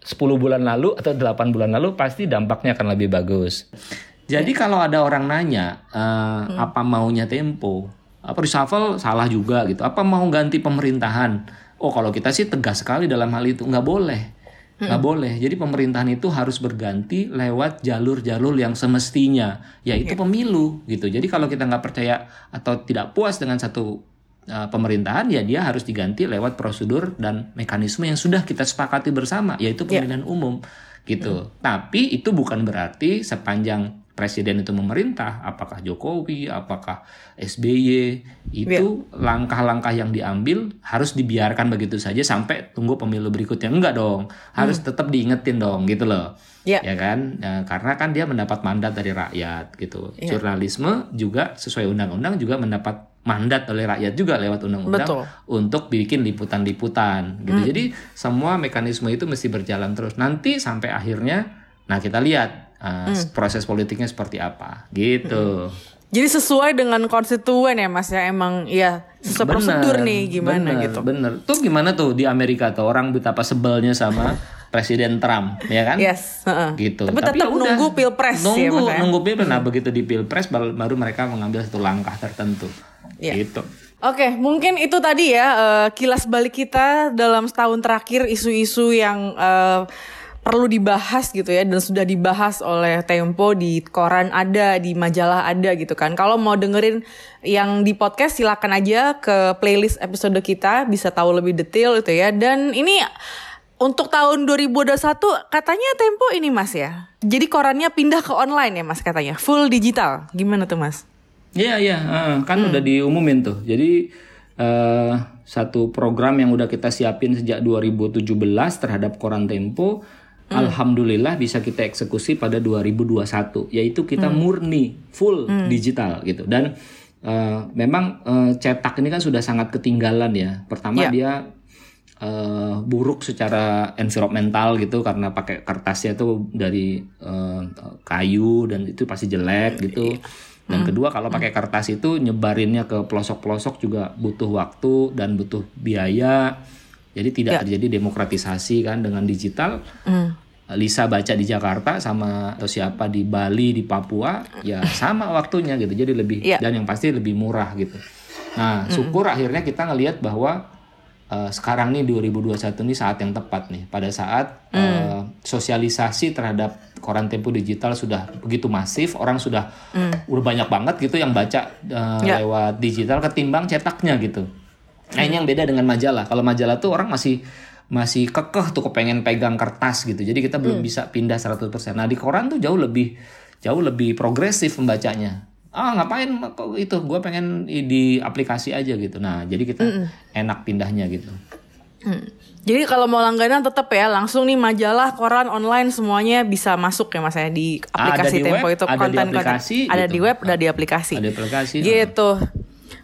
10 bulan lalu atau 8 bulan lalu pasti dampaknya akan lebih bagus. Jadi ya. kalau ada orang nanya uh, hmm. apa maunya Tempo, apa reshuffle salah juga gitu. Apa mau ganti pemerintahan? Oh kalau kita sih tegas sekali dalam hal itu nggak boleh, hmm. nggak hmm. boleh. Jadi pemerintahan itu harus berganti lewat jalur-jalur yang semestinya, yaitu ya. pemilu gitu. Jadi kalau kita nggak percaya atau tidak puas dengan satu uh, pemerintahan ya dia harus diganti lewat prosedur dan mekanisme yang sudah kita sepakati bersama yaitu ya. pemilihan yeah. umum gitu. Hmm. Tapi itu bukan berarti sepanjang presiden itu memerintah, apakah Jokowi, apakah SBY, itu ya. langkah-langkah yeah. yang diambil harus dibiarkan begitu saja sampai tunggu pemilu berikutnya. Enggak dong, harus hmm. tetap diingetin dong gitu loh. Yeah. Ya kan? Ya, karena kan dia mendapat mandat dari rakyat gitu. Yeah. Jurnalisme juga sesuai undang-undang juga mendapat mandat oleh rakyat juga lewat undang-undang untuk bikin liputan-liputan gitu. Hmm. Jadi semua mekanisme itu mesti berjalan terus. Nanti sampai akhirnya nah kita lihat uh, hmm. proses politiknya seperti apa gitu. Hmm. Jadi sesuai dengan konstituen ya Mas ya emang ya sesuai bener, prosedur nih gimana bener, gitu. Bener. Tuh gimana tuh di Amerika tuh orang betapa sebelnya sama Presiden Trump, ya kan? Yes. Uh-uh. Gitu. Tapi, Tapi tetap ya nunggu pilpres. Nunggu, ya, nunggu pilpres. Nah begitu di pilpres baru, baru mereka mengambil satu langkah tertentu. Yeah. Gitu. Oke, okay, mungkin itu tadi ya uh, kilas balik kita dalam setahun terakhir isu-isu yang uh, perlu dibahas gitu ya dan sudah dibahas oleh Tempo di koran ada di majalah ada gitu kan. Kalau mau dengerin yang di podcast silakan aja ke playlist episode kita bisa tahu lebih detail itu ya. Dan ini untuk tahun 2021 katanya Tempo ini Mas ya. Jadi korannya pindah ke online ya Mas katanya, full digital. Gimana tuh Mas? Iya iya, uh, kan hmm. udah diumumin tuh. Jadi uh, satu program yang udah kita siapin sejak 2017 terhadap koran Tempo Hmm. Alhamdulillah bisa kita eksekusi pada 2021 yaitu kita hmm. murni full hmm. digital gitu dan uh, memang uh, cetak ini kan sudah sangat ketinggalan ya pertama yeah. dia uh, buruk secara environmental gitu karena pakai kertasnya itu dari uh, kayu dan itu pasti jelek gitu dan hmm. kedua kalau pakai kertas itu nyebarinnya ke pelosok-pelosok juga butuh waktu dan butuh biaya jadi tidak ya. terjadi demokratisasi kan dengan digital. Mm. Lisa baca di Jakarta sama atau siapa di Bali di Papua ya sama waktunya gitu. Jadi lebih ya. dan yang pasti lebih murah gitu. Nah, syukur mm. akhirnya kita ngelihat bahwa uh, sekarang nih 2021 ini saat yang tepat nih pada saat mm. uh, sosialisasi terhadap koran Tempo digital sudah begitu masif, orang sudah mm. udah banyak banget gitu yang baca uh, ya. lewat digital ketimbang cetaknya gitu. Nah ini yang beda dengan majalah. Kalau majalah tuh orang masih masih kekeh tuh kepengen pegang kertas gitu. Jadi kita belum hmm. bisa pindah 100%. Nah di koran tuh jauh lebih jauh lebih progresif membacanya. Ah ngapain itu? Gue pengen di aplikasi aja gitu. Nah jadi kita hmm. enak pindahnya gitu. Hmm. Jadi kalau mau langganan tetap ya langsung nih majalah, koran, online semuanya bisa masuk ya mas ya di aplikasi di Tempo web, itu konten konten ada gitu. di web, ada di aplikasi. Ada aplikasi. Gitu.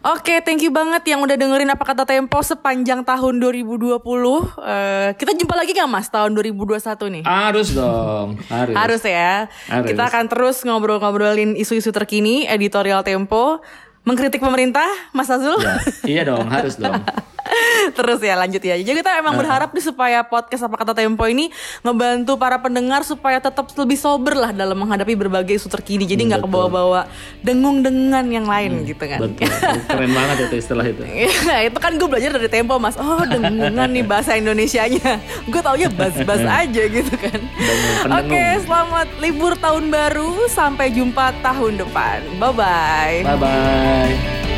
Oke, okay, thank you banget yang udah dengerin apa kata Tempo sepanjang tahun 2020. Uh, eh, kita jumpa lagi gak Mas tahun 2021 nih? Harus dong, harus. harus ya. Harus. Kita akan terus ngobrol-ngobrolin isu-isu terkini editorial Tempo mengkritik pemerintah, Mas Azul? Ya, iya dong, harus dong. Terus ya lanjut ya. Jadi kita emang uh. berharap nih supaya podcast apa kata Tempo ini ngebantu para pendengar supaya tetap lebih sober lah dalam menghadapi berbagai isu terkini. Jadi nggak hmm, kebawa-bawa dengung-dengan yang lain hmm, gitu kan. Betul. Keren banget itu istilah itu. Iya, itu kan gue belajar dari Tempo mas. Oh dengungan nih bahasa Indonesianya. gue taunya bas-bas aja gitu kan. Oke, okay, selamat libur tahun baru. Sampai jumpa tahun depan. Bye bye. Bye bye.